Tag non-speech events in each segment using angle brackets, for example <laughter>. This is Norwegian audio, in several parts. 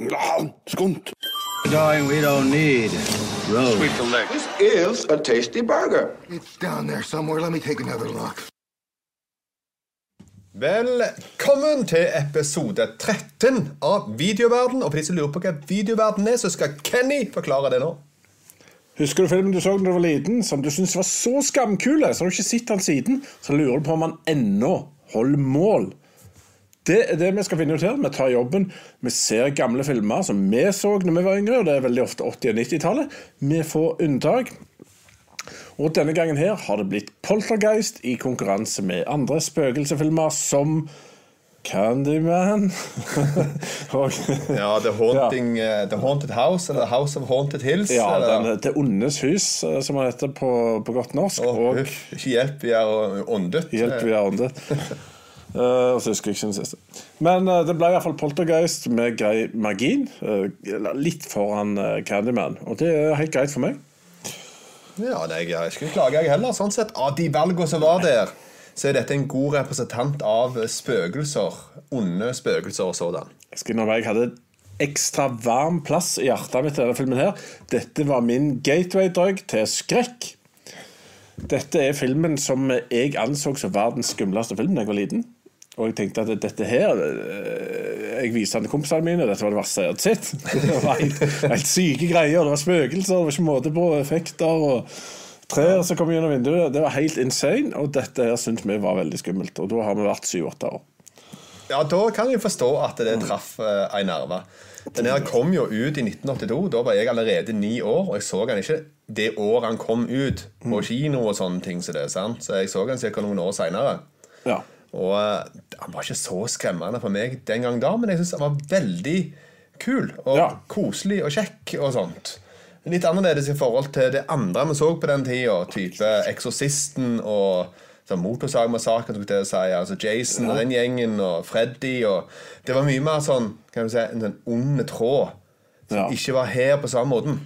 Skunt. Darling, we don't need roads. This is a tasty burger. It's down there somewhere. Let me take another look. Velkommen til episode 13 av Videoverden. Og for de som lurer på hva Videoverden er, så skal Kenny forklare det nå. Husker du filmen du så da du var liten, som du syntes var så skamkul, så har du ikke sett den siden, så lurer du på om han ennå holder mål. Det er det vi skal finne ut her. Vi tar jobben. Vi ser gamle filmer som vi så når vi var yngre, og det er veldig ofte 80- og 90-tallet. Vi får unntak. Og denne gangen her har det blitt Poltergeist i konkurranse med andre spøkelsesfilmer som Candyman <laughs> og, Ja, The, Haunting, eh, The Haunted House, eller The House of Haunted Hills. Ja, den, Det ondes hus, eh, som han heter på, på godt norsk. Og ikke hjelp, vi er åndet. Hjelp via ånde. <laughs> Uh, altså, husker jeg ikke den siste. Men uh, det ble iallfall Poltergeist med grei margin. Uh, litt foran Candyman. Og det er helt greit for meg. Ja, nei, jeg skulle klage, jeg heller. Sånn sett, Av de valgene som var der, så er dette en god representant av spøkelser. Onde spøkelser og sådan. Jeg skal innrømme jeg hadde ekstra varm plass i hjertet mitt til denne filmen. her. Dette var min gateway-drug til skrekk. Dette er filmen som jeg anså som verdens skumleste film da jeg var liten. Og jeg tenkte at dette her eh, Jeg viste den til kompisene mine. Dette var det verste jeg hadde sett. <laughs> Det var helt, helt syke greier. Det var spøkelser, det var ikke måte på effekter. og Trær som kom gjennom vinduet. Det var helt insane. Og dette her syntes vi var veldig skummelt. Og da har vi vært syv-åtte år. Ja, Da kan jeg forstå at det traff uh, ei nerve. Den her kom jo ut i 1982. Da var jeg allerede ni år, og jeg så den ikke det året han kom ut på kino og sånne ting. Så, det, sant? så jeg så den ca. noen år seinere. Ja. Og uh, han var ikke så skremmende for meg den gang da, men jeg syns han var veldig kul og Ja. koselig og kjekk og sånt. Litt annerledes i forhold til det andre vi så på den tida, type Eksorsisten og sånn Motorsagmassakren, jeg til å si, altså Jason og den gjengen, og Freddy og Det var mye mer sånn kan du si, en sånn ond tråd som Ja. ikke var her på samme måten.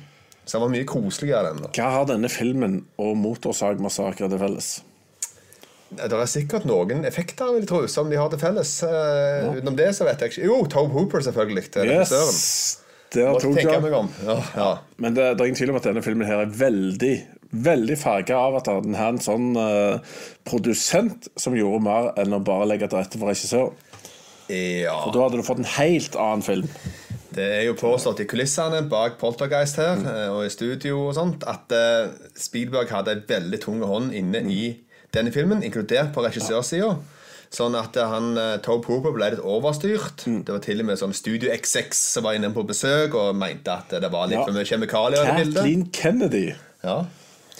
Så han var mye koseligere den. da. Hva har denne filmen og Motorsagmassakren til felles? Det er sikkert noen effekter vil jeg tro, som de har til felles. Ja. Utenom det så vet jeg ikke. Jo, Tobe Hooper, selvfølgelig. til. Yes! Det meg om. Ja, ja. Men det, det er ingen tvil om at denne filmen her er veldig veldig farga av at den har en sånn uh, produsent som gjorde mer enn å bare legge til rette for regissør. ja. Og Da hadde du fått en helt annen film. Det er jo påstått i kulissene bak Poltergeist her mm. og i studio og sånt at eh, Spielberg hadde en veldig tung hånd inne i denne filmen, inkludert på regissørsida. Sånn at eh, han, eh, Tobe Hooper ble litt overstyrt. Det var til og med sånn Studio X6 som var inne på besøk og mente at det var litt Ja. for mye kjemikalier i bildet. Kathleen Kennedy, Ja.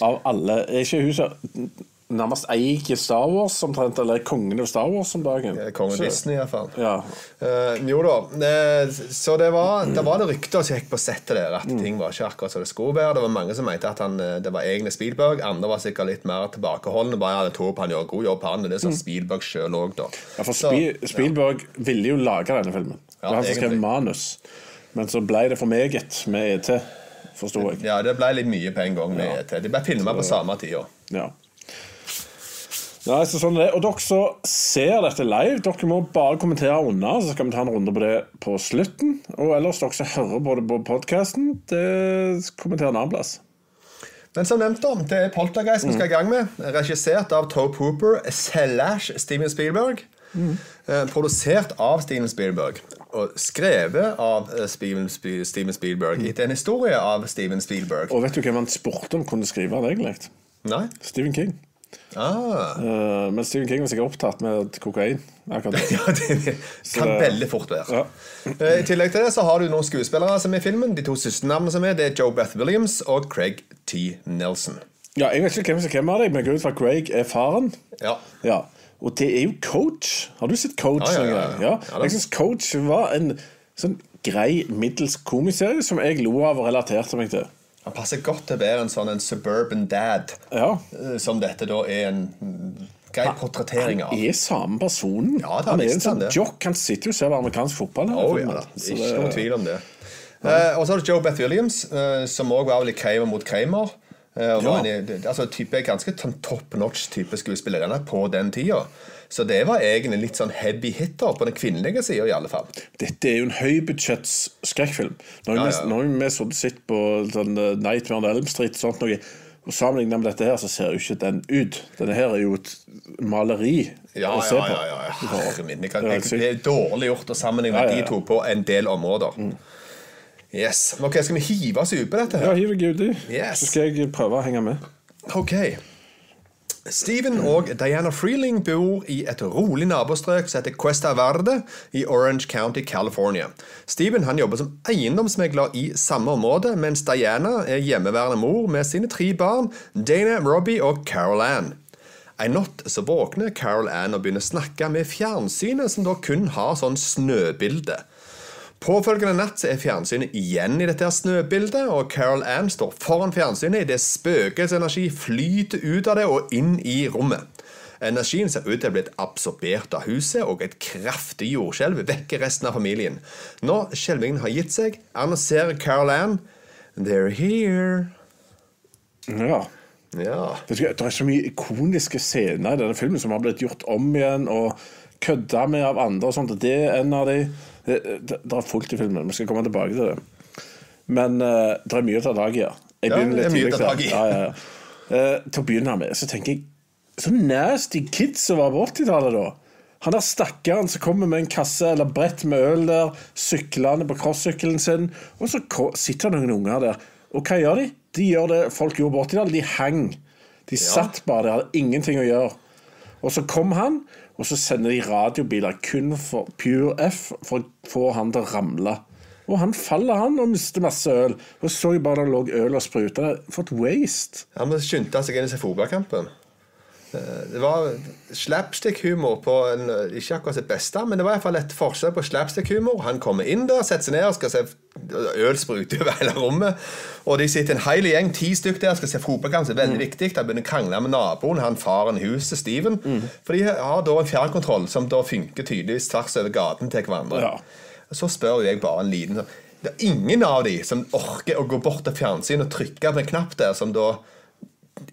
av alle Er ikke hun som nærmest eier Star Wars, omtrent? Eller er kongen av Star Wars om dagen? Kongen Så- Disney, iallfall. Ja. Uh, jo da. Uh, så det var, det var det ryktet som gikk på settet der, at Mm. ting var ikke akkurat som det skulle være. Det var mange som mente at han, eh, det var egne Spielberg. Andre var sikkert litt mer tilbakeholdne. Bare ja, jeg tror på han gjorde god jobb, han. Det det sa Spielberg sjøl òg, da. Mm. Ja, for Så- Spielberg Spielberg ville jo lage denne filmen. Det var han som skrev manus. Men så ble det for meget med ET, forsto jeg. Ja, det ble litt mye på en gang. Med ET. De ble filma på samme tida. Ja. Nei, så sånn det. Og dere som ser dette live, dere må bare kommentere under, så skal vi ta en runde på det på slutten. Og ellers dere som hører på det på podkasten, kommenter en annen plass. Men som nevnt, da, det er Poltergeist vi skal i gang med. Regissert av Tope Hooper slash Steven Spielberg. Mm. produsert av Steven Spielberg. Og skrevet av eh, Steven, Sp Steven Spielberg etter en historie av Steven Spielberg. Og vet du hvem han spurte om kunne skrive det, egentlig? Nei? Stephen King. Ah. Eh, men Stephen King var sikkert opptatt med kokain. Akkurat. <laughs> Ja, det kan det- veldig fort være. Ja. Eh, I tillegg til det så har du noen skuespillere som er i filmen. De to siste navnene som er, det er Joe Beth Williams og Craig T. Nelson. Ja, jeg vet ikke hvem som hvem av dem, men jeg går ut fra at Craig er faren. Ja. Ja, Og det er jo Coach. Har du sett Coach? Ja, ja, ja. ja. Ja. Jeg syns Coach var en sånn grei, middels komiserie som jeg lo av og relaterte meg til. Han passer godt til å være en sånn en suburban dad, Ja. eh, som dette da er en grei portrettering av. Han er samme personen. Ja, han er en sånn jock. Han sitter jo og ser amerikansk fotball. her Oh, ja. Ikke det- noen tvil om det. Uh, og så har du Joe Beth Williams, uh, som òg var litt Kramer mot Kramer. Uh, Ja. en, altså type Ganske sånn top notch type skuespillerinne på den tida. Så det var egentlig litt sånn heavy hitter på den kvinnelige sida, i alle fall. Dette er jo en høybudsjetts skrekkfilm. Når Ja, ja. vi så sett på den, uh, Nightmare on Elm Street og sånt noe, og sammenlignet med dette her, så ser jo ikke den ut. Denne her er jo et maleri Ja, å ja, se ja. på. ja, ja. Herre min, kan, jeg, det er dårlig gjort å sammenligne Ja, ja, ja. de to på en del områder. Yes. Ok, Skal vi hive oss ut på dette? Ja, her? hiv deg uti, Yes. så skal jeg prøve å henge med. Ok. Steven og Diana Freeling bor i et rolig nabostrøk som heter Cuesta Verde i Orange County, California. Steven han jobber som eiendomsmegler i samme område, mens Diana er hjemmeværende mor med sine tre barn, Dana, Robbie og Carol Ann. En natt så våkner Carol Ann og begynner å snakke med fjernsynet, som da kun har sånn snøbilde. Påfølgende natt er fjernsynet igjen i dette her snøbildet, og Carol Ann står foran fjernsynet idet spøkelsesenergi flyter ut av det og inn i rommet. Energien ser ut til å ha blitt absorbert av huset, og et kraftig jordskjelv vekker resten av familien. Når skjelvingen har gitt seg, annonserer Carol Ann They're here. Ja. Ja. Det er så mye ikoniske scener i denne filmen som har blitt gjort om igjen og kødda med av andre. og sånt, Det er en av de Det, det, det er fullt i filmen, vi skal komme tilbake til det. Men uh, det er mye å ta tak i her. Jeg Ja, begynner er litt tidlig. Ja, ja, ja. Eh, til å begynne med så tenker jeg Så nasty kids som var på 80-tallet, da. Han der stakkaren som kommer med en kasse eller brett med øl der, syklende på crossykkelen sin, og så sitter det noen unger der. Og hva gjør de? De gjør det folk gjorde på 80-tallet. De hang. De satt bare der, hadde ingenting å gjøre. Og så kom han, og så sender de radiobiler kun for Pure F for å få han til å ramle. Og han faller, han, og mister masse øl. Og så jeg bare det lå øl og spruta. For et waste. Han skyndte han seg inn i fotballkampen. Eh, Det var slapstick-humor på en, ikke akkurat sitt beste, men det var i hvert fall et forsøk på slapstick-humor. Han kommer inn der, setter seg ned og skal se øl sprute over hele rommet. Og de sitter en hel gjeng, ti stykker der, skal se fotballkamp. Det er veldig viktig. De begynner å krangle med naboen, han faren huset, Steven. For de har da en fjernkontroll som da funker tydeligvis tvers over gaten til hverandre. Ja. Så spør jeg bare en liten sånn Det er ingen av de som orker å gå bort til fjernsynet og trykke på en knapp der, som da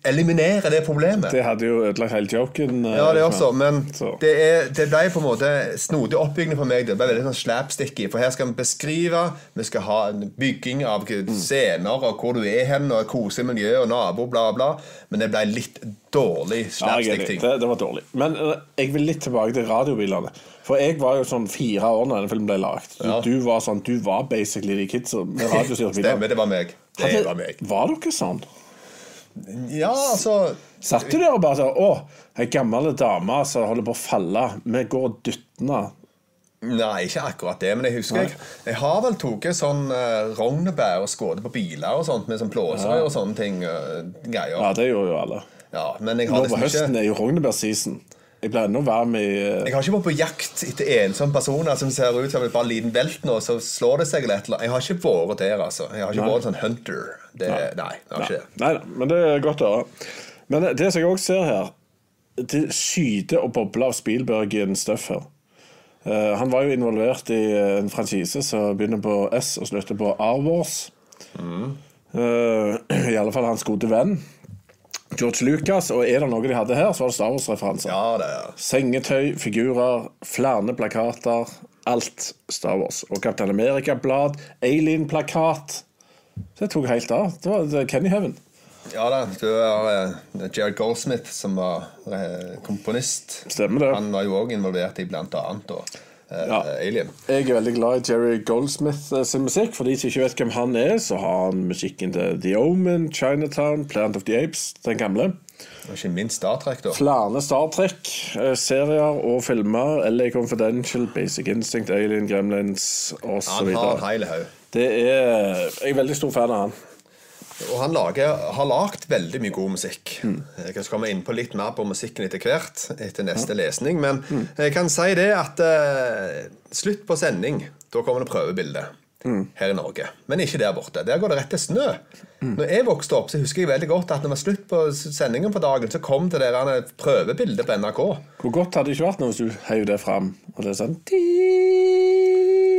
eliminerer det problemet. Det hadde jo ødelagt hele joken. eh, Ja, det også, men det, er, det ble på en måte snodig oppbyggende for meg. Det ble veldig sånn slapsticky. For her skal vi beskrive, vi skal ha en bygging av scener og hvor du er hen, og koselig miljø og nabo, bla, bla. Men det ble litt dårlig Ja, slapstick-ting. det, det var dårlig. Men eh, jeg vil litt tilbake til radiobilene. For jeg var jo sånn fire år da denne filmen ble lagd. Du, Ja. du var sånn, du var basically de kidsa med radiostyrte biler. Stemmer, det var meg. Det Hadde- var meg. Var dere sånn? Ja, altså Satt du der og bare sånn Å, ei gammel dame som holder på å falle. Vi går og dytter. Nei, ikke akkurat det, men jeg husker jeg, jeg har vel tatt sånn uh, rognebær og skåret på biler og sånt med sånn blåserøy og sånne ting. Uh, greier. Ja, det gjorde jo alle. Ja, men jeg har Nå på liksom høsten ikke er jo rognebærseason. Jeg ble ennå varm i uh... jeg har ikke vært på jakt etter ensomme personer som ser ut som bare liten velt nå, så slår det seg eller et. Jeg har ikke vært der, altså. Jeg har ikke vært sånn hunter. Det, nei. nei, jeg har ikke det. Nei da, men det er godt å høre. Men det som jeg òg ser her, det skyter og bobler av Spielberg-stuff her. Uh, han var jo involvert i en franchise som begynner på S og slutter på R-Wars. Uh, <clears throat> I alle fall hans gode venn George Lucas. Og er det noe de hadde her, så var det Star Wars-referanser. Ja, det er Sengetøy, figurer, flere plakater. Alt Star Wars. Og Captain America-blad, Alien-plakat. Så det tok helt av. Det var det Kenny Heaven. Ja da, du har Jared Goldsmith som var eh, komponist. Stemmer det. Han var jo òg involvert i blant annet eh, Ja. Alien. Jeg er veldig glad i Jerry Goldsmith eh, sin musikk. For de som ikke vet hvem han er, så har han musikken til The Omen, Chinatown, Plant of the Apes, den gamle. Og ikke minst Star Trek, da. Flere Star Trek-serier og filmer. LA Confidential, Basic Instinct, Alien, Gremlins osv. Han har en hel haug. Er Jeg er veldig stor fan av han. Og han lager, har lagd veldig mye god musikk. Mm. Jeg skal komme inn på litt mer på musikken etter hvert, etter neste lesning. Men jeg kan si det at uh, slutt på sending, da kommer det prøvebilde. Mm. Her i Norge. Men ikke der borte. Der går det rett til snø. Mm. Når jeg vokste opp, så husker jeg veldig godt at når det var slutt på sendingen på dagen, så kom det der eh, prøvebildet på NRK. Hvor godt hadde det ikke vært nå hvis du heiv det fram, og det er sånn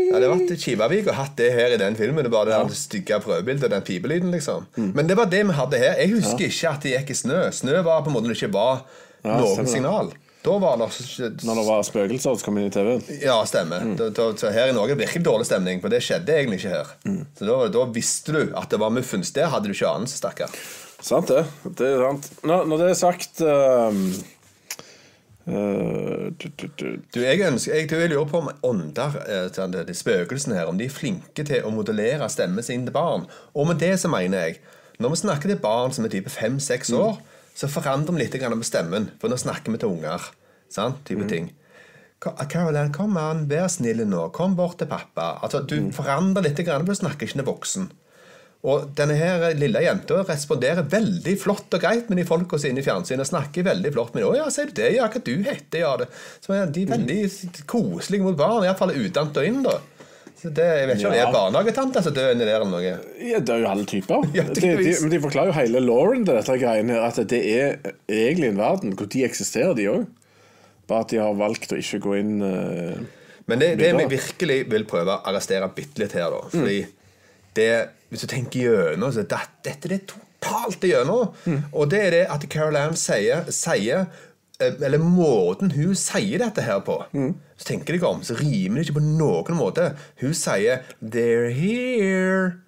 Ja, det hadde vært Kivavik og hatt det her i den filmen. Det bare det ja. stygge prøvebildet, den pipelyden, liksom. Mm. Men det var det vi hadde her. Jeg husker ikke at det gikk i snø. Snø var på en måte det ikke var Ja, noen signal. Da var det Når det var spøkelser som kom inn i TV-en. Ja, stemmer. Da, da, så her i Norge virker det dårlig stemning, for det skjedde egentlig ikke her. Så da, da visste du at det var muffens. Det hadde du ikke anelse, stakkar. Sant det. det er sant. Når, når det er sagt ehm, eh, du, du, du. Du, jeg, ønsker, jeg, jeg lurer på om ånder, eh, de spøkelsene her, om de er flinke til å modellere stemmen sin til barn. Og med det så mener jeg Når vi snakker til barn som er type fem-seks år, så forandrer vi litt grann med stemmen. For nå snakker vi til unger. Sant? Type ting. Caroline, kom an, vær snill nå. Kom bort til pappa. Altså, Du forandrer litt, grann, for du snakker ikke til voksen. Og denne her lille jenta responderer veldig flott og greit med de folka er inne i fjernsynet. Snakker veldig flott med dem. 'Å ja, sier du det? Ja, hva du heter? Ja, det. Så er de veldig koselige mot barn. Iallfall utant og inn, da. Så det, jeg vet ikke om det er barnehagetante som dør inni der eller noe. Ja, det er jo alle typer. <laughs> Ja, de, de, men de forklarer jo hele Lauren til dette greiene her, at det er egentlig en verden hvor de eksisterer, de òg. Bare at de har valgt å ikke gå inn uh, Men det, det vi virkelig vil prøve å arrestere bitte litt her, da Fordi det, hvis du tenker gjennom, så det, dette det er totalt igjennom. Og det er det at Caroline sier, sier eh, Eller måten hun sier dette her på. Så tenker deg om, så rimer det ikke på noen måte. Hun sier 'They're here'.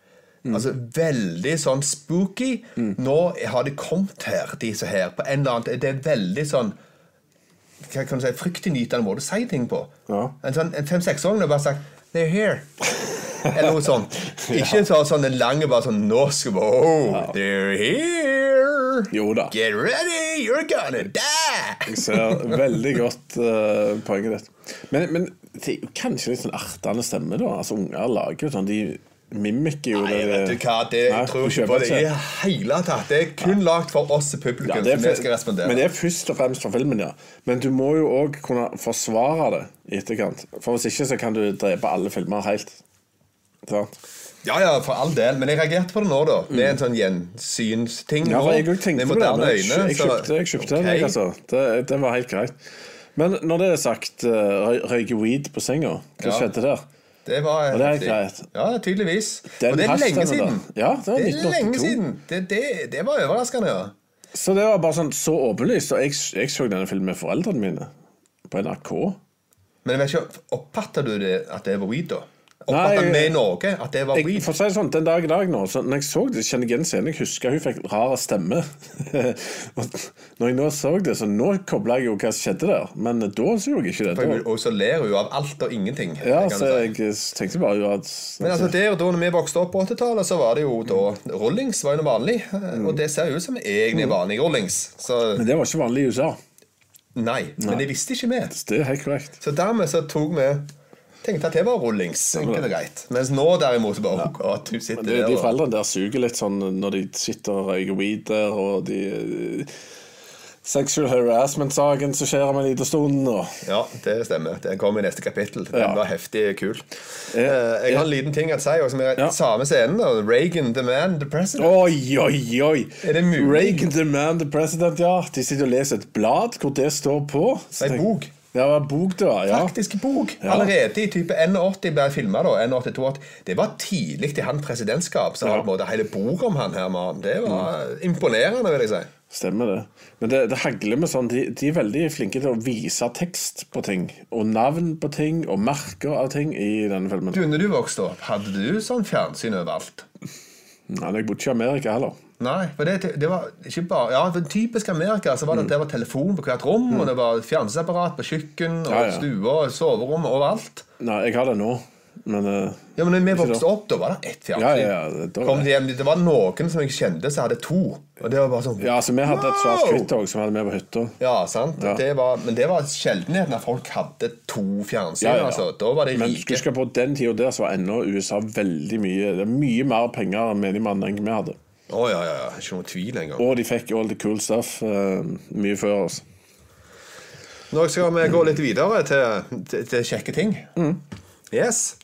Altså Veldig sånn spooky. Nå har de kommet her, disse her. På en eller annen Det er veldig sånn hva kan du si, fryktinngytende måte å si ting på. Ja. En, sånn, en fem-seksåring har bare sagt 'They're here'. Eller noe sånt. <laughs> Ikke så, sånn en lang bare sånn norsk oh, They're here. Jo da. Get ready, you're gonna die. Jeg ser veldig godt uh, poenget ditt. Men, men kanskje litt sånn artende stemme, da. Altså Unger lager jo sånn De mimikker jo Nei, det vet du hva, det, Nei, jeg tror ikke på det i det hele tatt. Det er kun lagd for oss i publikum. Ja, det som vi skal respondere. Men det er først og fremst for filmen, ja. Men du må jo òg kunne forsvare det i etterkant. For hvis ikke så kan du drepe alle filmer helt. Sant? Ja, ja, for all del. Men jeg reagerte på det nå, da. er en sånn gjensynsting. Mm. Ja, jeg tenkte på det. Men jeg, øyne, jeg kjøpte, jeg kjøpte okay. den, altså. Det, det var helt greit. Men når det er sagt, uh, røyke weed på senga, hva Ja. skjedde der? Det var Og det er greit. Ja, tydeligvis. Den og det er lenge siden. Ja, det er det er lenge siden. Det, det, det var overraskende, ja. Så det var bare sånn så åpenlyst. Og jeg, jeg så denne filmen med foreldrene mine på NRK. Men jeg vet ikke, oppfatta du det at det var weed, da? Nei, Oppfatta vi i Norge at det var weed? for å si det sånn, Den dag i dag nå, så når jeg så det, kjenner jeg igjen scenen. Jeg husker hun fikk rar stemme. <laughs> når jeg nå så det, så nå kobla jeg jo hva som skjedde der. Men da så jeg ikke det. For, Og så ler hun av alt og ingenting. ja, så si. jeg tenkte bare at Men altså det og da når vi vokste opp på 80-tallet, så var det jo da Rollings var jo noe vanlig. Og det ser jo ut som egentlig vanlig Rollings. Så Men det var ikke vanlig i USA. nei. Men det visste ikke vi. Det er helt korrekt. Så dermed så tok vi Tenkte at det var Rollings. Enkelt og greit. Mens nå derimot bare oh, at du sitter det, de, der de foreldrene der suger litt sånn når de sitter og røyker weed der, og de eh, Sexual harassment-saken som skjer om en liten stund. Og. Ja, det stemmer. Den kommer i neste kapittel. Den Ja. var heftig kul. Eh, Eh, jeg har en liten ting å si. Som er Ja. Samme scenen. da. Reagan, the man, the president. Oi, oi, oi! Er det mulig? Reagan demand the president, ja. De sitter og leser et blad hvor det står på. Så Ei bok. Det var bok, det var. Ja. Faktisk bok. Ja. Allerede i type 81 ble filma. Det var tidlig i han presidentskap. Så Ja. måte hele bordet om han her mannen. Det var imponerende, vil jeg si. Stemmer det. Men det, det hagler med sånn de, de er veldig flinke til å vise tekst på ting. Og navn på ting, og merker av ting i denne filmen. Du, når du vokste opp, hadde du sånn fjernsyn overalt? Nei, jeg bodde ikke i Amerika heller. Nei, for det, det var ikke bare Ja, for typisk Amerika så var det at det var telefon på hvert rom, og det var fjernsynsapparat på kjøkken, og Mm. Ja, ja. stua, soverom, overalt. Nei, jeg har det nå, men uh, Ja, men når vi vokste opp, da var det ett fjernsyn. Ja, ja, da- hjem, det var noen som jeg kjente som hadde to. Og det var bare sånn Ja, altså Vi hadde et wow! svart-hvitt òg som vi hadde med på hytta. Ja, sant. Ja. Det var, men det var sjeldenheten at folk hadde to fjernsyn. Altså. Da var de Men husk skal på den tida der så var ennå USA veldig mye Det er mye mer penger enn menigmann enn vi hadde. Å ja, ja, ja. Ikke noen tvil engang. Og de fikk all the cool stuff uh, mye før oss. Nå skal vi gå litt videre til, til, til kjekke ting. Mm. Yes.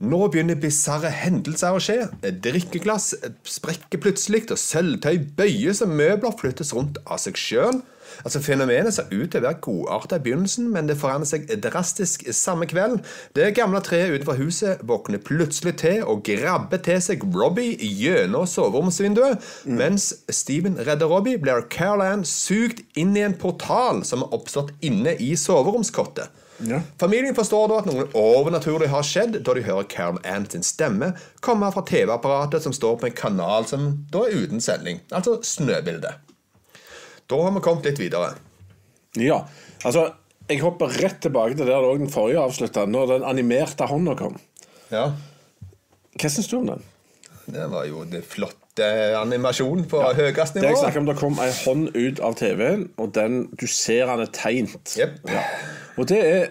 Nå begynner bisarre hendelser å skje. Drikkeglass sprekker plutselig, og sølvtøy bøyes, og møbler flyttes rundt av seg sjøl. Altså, Fenomenet ser ut til å være godarta i begynnelsen, men det forandrer seg drastisk samme kveld. Det gamle treet utenfor huset våkner plutselig til og grabber til seg Robbie gjennom soveromsvinduet. Mens Steven redder Robbie, blir Caroline sugd inn i en portal som har oppstått inne i soveromskottet. Ja. Familien forstår da at noe overnaturlig har skjedd, da de hører Carol Ann sin stemme komme fra TV-apparatet som står på en kanal som da er uten sending. Altså Snøbildet. Da har vi kommet litt videre. Ja, altså Jeg hopper rett tilbake til der den forrige avslutta, når den animerte hånda kom. Ja, Hva syns du om den? Det var jo det flotte animasjonen på høyest Det jeg snakker om, Det kom ei hånd ut av TV-en, og den, du ser den er tegnet. Yep. Ja. Og det er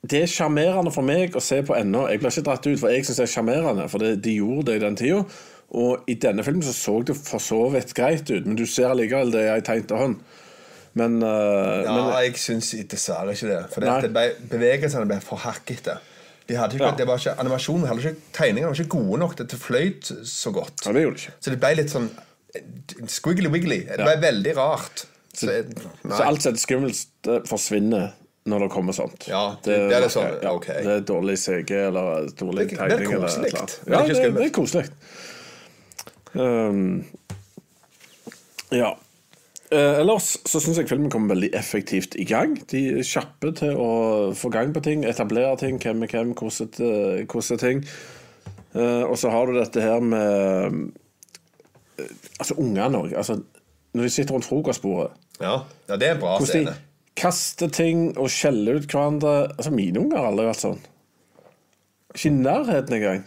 det er sjarmerende for meg å se på ennå. Jeg blir ikke dratt ut, for jeg syns det er sjarmerende. For det, de gjorde det i den tida. Og i denne filmen så så det for så vidt greit ut, men du ser allikevel det er ei tegnet hånd. Men, uh, Ja, men jeg syns dessverre ikke det. For det, det bevegelsene ble for hakkete. De hadde ikke, Ja. det var ikke, animasjonen hadde ikke, Tegningene var ikke gode nok til å det fløyt så godt. Ja, det gjorde ikke. Så det ble litt sånn squiggly-wiggly. Det ble veldig rart. Så, Så alt som er skummelt, forsvinner når det kommer sånt. Ja, det er det sånn, ja, ok. Det er dårlig CG eller dårlig Det er- det er tegning. koselig, det Ja, det, det er koselig. Um, ja. Eh, ellers så syns jeg filmen kommer veldig effektivt i gang. De er kjappe til å få gang på ting, etablere ting, hvem er hvem, hvordan er- hvordan er ting. Eh, og så har du dette her med eh, Altså ungene òg. Altså, når de sitter rundt frokostbordet ja. ja, det er en bra hvordan scene. de kaster ting og skjeller ut hverandre. Altså, Mine unger har aldri vært sånn. Ikke i nærheten engang.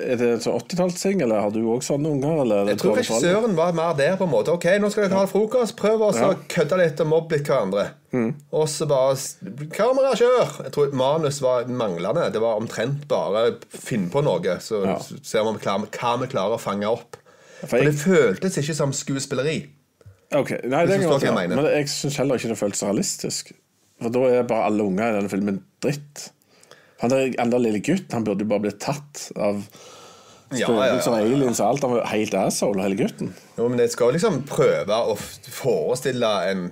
Er det en sånn 80-tallsting, eller har du òg sånne unger? Eller er Jeg tror regissøren var mer der på en måte. Ok, nå skal dere ha frokost. Prøv å å kødde litt og mobbe litt hverandre. Mm. Og så bare Kamera, kjør! Jeg tror manus var manglende. Det var omtrent bare finn på noe, så Ja. ser vi hva vi klarer å fange opp. For For det føltes ikke som skuespilleri. Ok, Nei, det jeg mener. Men jeg syns heller ikke det føltes realistisk. For da er bare alle unger i denne filmen dritt. Han der andre lille gutten han burde jo bare blitt tatt av Ja, ja, ja, ja. aliens og alt. Han var helt asshole, hele gutten. Jo, men jeg skal liksom prøve å forestille en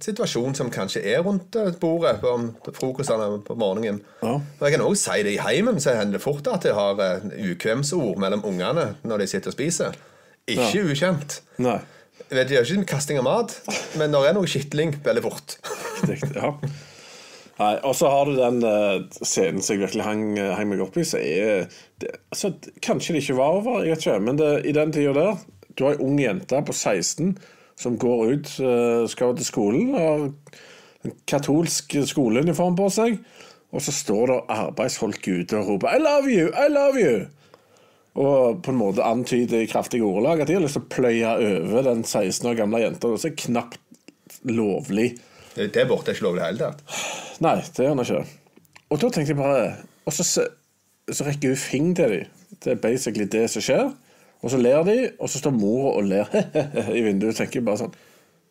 situasjon som kanskje er rundt eh, bordet på frokostene på morgenen. Ja. Og jeg kan også si det i heimen, så hender det fort at jeg har eh, ukvemsord mellom ungene når de sitter og spiser. Ikke ukjent. Nei. Jeg vet, Det gjør ikke kasting av mat, men når det er noe skitling veldig fort. <laughs> Ja. Nei, og så har du den uh, scenen som jeg virkelig hang, eh, hang meg opp i, så er det, altså, Kanskje det ikke var over, jeg vet ikke, men det, i den tida der Du har ei ung jente på 16 som går ut, uh, skal til skolen, har en katolsk skoleuniform på seg, og så står det arbeidsfolk ute og roper 'I love you! I love you!' Og på en måte antyder i kraftige ordelag at de har lyst til å pløye over den 16 år gamle jenta, som er knapt lovlig. Det, borte er ikke lov i det hele tatt. Nei, det gjør han ikke. Og da tenkte jeg bare Og så, så rekker hun fing til dem. Det er basically det som skjer. Og så ler de, og så står mora og ler <laughs> i vinduet. tenker jeg bare sånn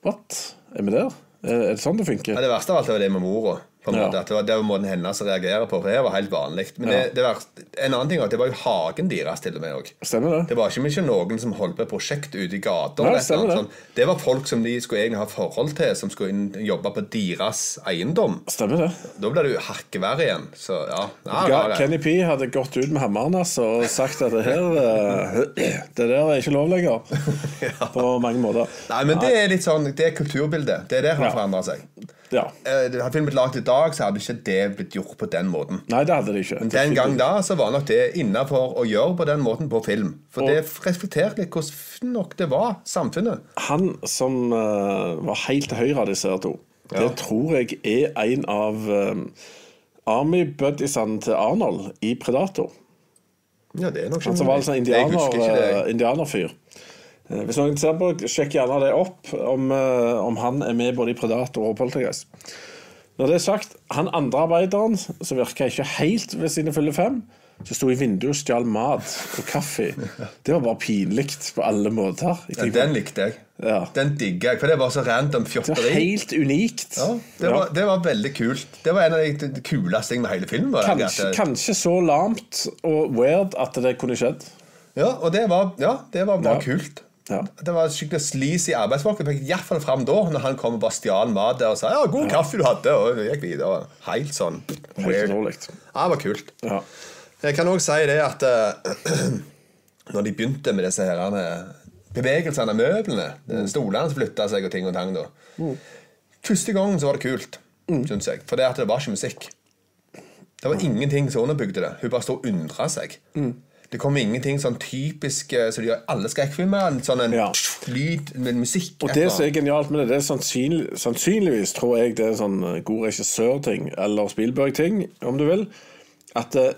What? Er vi der? Er, er det sånn det funker? Ja, det verste av alt er det med mora. På en Ja. måte, at det var det var måten hennes å reagere på. For det var helt vanlig. Men Ja. det, det var, en annen ting var at det var jo hagen deres til og med òg. Det? Det var ikke mye noen som holdt på et prosjekt ute i gata. Nei, annet sånt. det var folk som de skulle egentlig ha forhold til, som skulle inn, jobbe på deres eiendom. Stemmer det. Da det jo hakket igjen. Så ja, ja. Kenny P hadde gått ut med hammeren altså, og sagt at det her eh, <clears throat> Det der er ikke lov lenger. <laughs> På mange måter. Nei, men det er litt sånn, det er kulturbildet. Det er det som har Ja. forandra seg. Ja. Uh, Hadde filmen blitt laget i dag, så hadde ikke det blitt gjort på den måten. Nei, det hadde de ikke. Men den gang da så var nok det innafor å gjøre på den måten på film. For Og- det reflekterte litt hvordan nok det var, samfunnet. Han som uh, var helt til høyre av disse her to, Ja. det tror jeg er en av um, Army-buddiesene til Arnold i Predator. Ja, det er nok Han som var en sånn indianer, det. eh, indianerfyr. Eh, Hvis noen ser på, sjekk gjerne det opp, om, eh, om han er med både i Predator og Poltergeist. Når det er sagt, han andre arbeideren, som virka ikke helt ved sine fulle fem, som sto i vinduet og stjal mat og kaffe. Det var bare pinlig på alle måter. Ja, den likte jeg. Ja. Den digga jeg, for det var så random det var helt unikt. Ja, det, var, det var veldig kult. Det var en av de kuleste tingene med hele filmen. Var det, Kanskje, kanskje så lamt og weird at det kunne skjedd. Ja, og det var, ja, det var bare kult. Ja. Det var skikkelig sleazy arbeidsfolk. Iallfall fram da, når han kom og bare stjal mat der og sa 'ja, god kaffe du hadde', og gikk videre. Helt sånn Helt weird. Ja, det var kult. Ja. Jeg kan òg si det at uh, <clears throat> når de begynte med disse her eh, bevegelsene av møblene, Mm. stolene som flytta seg og ting og tang da Første gangen så var det kult, Mm. syns jeg. For det at det var ikke musikk. Det var ingenting som underbygde det. Hun bare stod og undra seg. Mm. Det kommer ingenting sånn typisk så som de gjør alle skrekkfilmer. Sånn en Ja. lyd med musikk. Og det som er genialt med det, det er sannsynlig, sannsynligvis tror jeg det er sånn god regissør-ting, eller Spielberg-ting, om du vil, at det,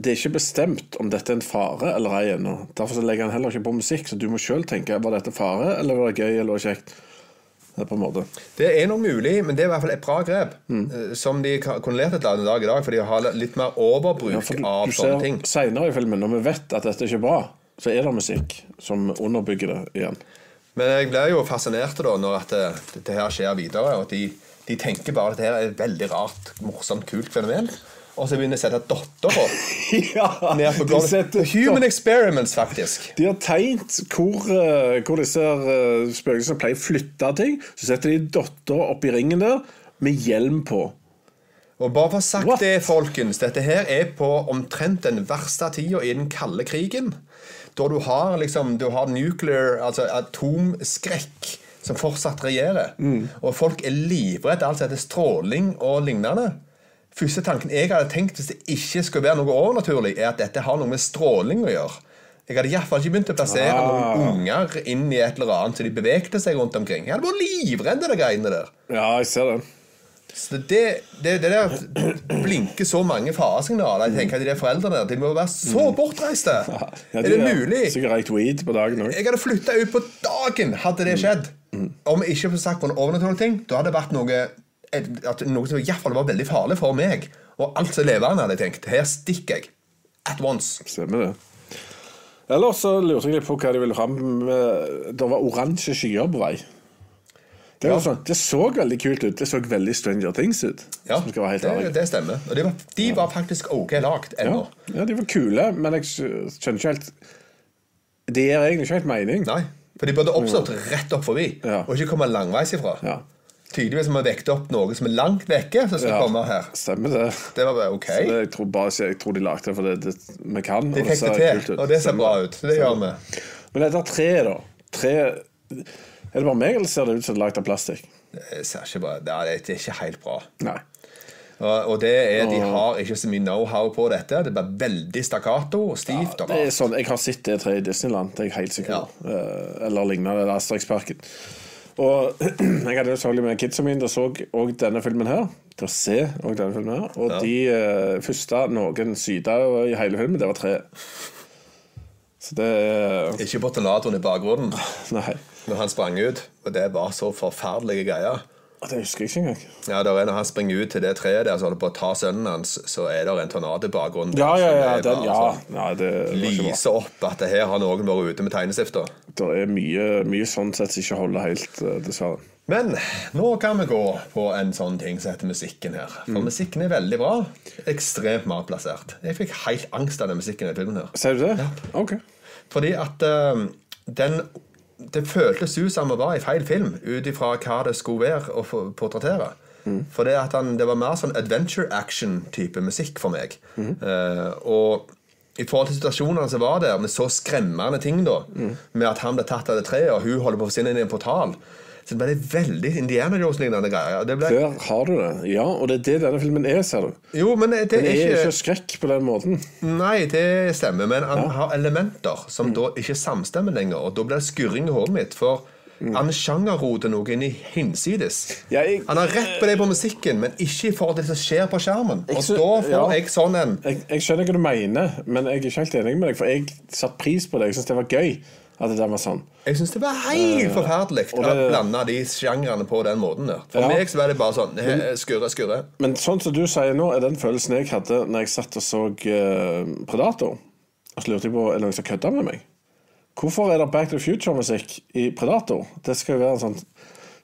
det er ikke bestemt om dette er en fare eller ei ennå. Derfor så legger han heller ikke på musikk, så du må sjøl tenke var dette fare, eller var det gøy, eller var det kjekt. På en måte. Det er nok mulig, men det er i hvert fall et bra grep. Mm. eh, Som de kunne lært et annet dag i dag, for de har litt mer overbruk Ja, du, av du sånne ser ting. Seinere i filmen, når vi vet at dette ikke er bra, så er det musikk som underbygger det igjen. Men jeg blir jo fascinert da når at det, dette her skjer videre, og at de, de tenker bare at dette er et veldig rart, morsomt, kult fenomen. Og så begynner de å sette dattera <laughs> ja, ned på gulvet. Human experiments, faktisk. de har tegnet hvor, eh, hvor disse uh, spøkelsene pleier å flytte ting. Så setter de dattera oppi ringen der med hjelm på. Og bare for å ha sagt What? det, folkens, dette her er på omtrent den verste tida i den kalde krigen. Da du har liksom Du har nuclear, altså atomskrekk, som fortsatt regjerer. Mm. Og folk er livredde alt som heter stråling og lignende. Første tanken jeg hadde tenkt hvis det ikke skulle være noe overnaturlig, er at dette har noe med stråling å gjøre. Jeg hadde iallfall ikke begynt å plassere Ah. noen unger inn i et eller annet så de bevegte seg rundt omkring. Jeg hadde vært livredd de greiene der. Ja, jeg ser det. Så det, det, det der blinker så mange faresignaler. Jeg tenker at De der foreldrene de må være så bortreiste. <laughs> Ja, er det mulig? Sikkert røykt weed på dagen òg. Jeg hadde flytta ut på dagen, hadde det skjedd. Om jeg ikke får sagt på overnaturlige overnaturlig ting, da hadde det vært noe at noe som i hvert fall var veldig farlig for meg. Og alt som levende, hadde jeg tenkt. Her stikker jeg. At once. Stemmer det. Ellers så lurte jeg litt på hva de ville fram med Det var oransje skyer på vei. Det, Ja. sånn, det så veldig kult ut. Det så veldig Stranger Things ut. Ja, det, det stemmer. Og de var, de var faktisk ok lagd Ja. ennå. ja, de var kule, men jeg skjønner ikke helt Det gir egentlig ikke helt mening. Nei. For de burde oppstått rett opp forbi, Ja. og ikke komme langveis ifra. Ja. Tydeligvis må vi vekket opp noe som er langt vekke, som skal Ja, komme her. Stemmer det. Det var bare ok. Det, jeg, tror bare, jeg tror de lagde det fordi det, vi kan. De fikk det til, og det ser bra ut. Så det gjør vi. Men dette treet, da. Tre, er det bare meg, eller ser det ut som det er lagd av plastikk? Det ser ikke bra Det er det ikke helt bra. Nei. Og, det er, de har ikke så mye know-how på dette. Det bare veldig stakkato og stivt. og Det er sånn, Jeg har sett det treet i Disneyland, det er jeg helt sikker på. Eh, Eller lignende, eller Asterix-parken. Og <clears throat> jeg hadde jo selvfølgelig med kidsa mine og så òg denne filmen her. Til å se også denne filmen her. Og de uh, første noen syda i hele filmen, det var tre. Så det uh, Ikke tornadoen i bakgrunnen Nei. når han sprang ut. Og det var så forferdelige greier. Det husker jeg ikke engang. Ja, der er Når han springer ut til det treet der så holder på å ta sønnen hans, så er det en tornado i bakgrunnen. Ja, ja, ja. som Den, ja. sånn ja det bra. Lyser opp at det her har noen vært ute med tegnestifter. Det er mye, mye sånn sett som ikke holder helt, eh, dessverre. Men nå kan vi gå på en sånn ting som heter musikken her. For Mm. musikken er veldig bra. Ekstremt malplassert. Jeg fikk helt angst av den musikken i filmen her. Ser du det? Ok. Fordi at uh, den Det føltes ut som vi var i feil film, ut ifra hva det skulle være å portrettere. portrettere. For det, at han, det var mer sånn adventure action-type musikk for meg. Eh, og i forhold til situasjonene som var der, med så skremmende ting, da, med at han ble tatt av det treet, og hun holder på å forsvinne inn i en portal, så ble det veldig Indiana Jones-lignende greier. Ble, Der har du det. Ja, og det er det denne filmen er, ser du. jo, men det, Det er ikke ikke skrekk på den måten. Nei, det stemmer, men han har elementer som da ikke samstemmer lenger. Og da blir det skurring i hodet mitt. For Han sjangerroter noe inn i hinsides. Ja, jeg- han har rett på det på musikken, men ikke i forhold til det som skjer på skjermen. Og da får ja. jeg sånn en Jeg, jeg skjønner hva du mener, men jeg er ikke helt enig med deg. For jeg satte pris på det. Jeg syns det var gøy at det der var sånn. Jeg syns det var helt forferdelig og å blande de sjangrene på den måten der. For Ja. meg så var det bare sånn Skurre, skurre. Men sånn som du sier nå, er den følelsen jeg hadde når jeg satt og så uh, Predator. Og så lurte jeg på er det noen som kødder med meg. Hvorfor er det Back to the Future-musikk i Predator? Det skal jo være en sånn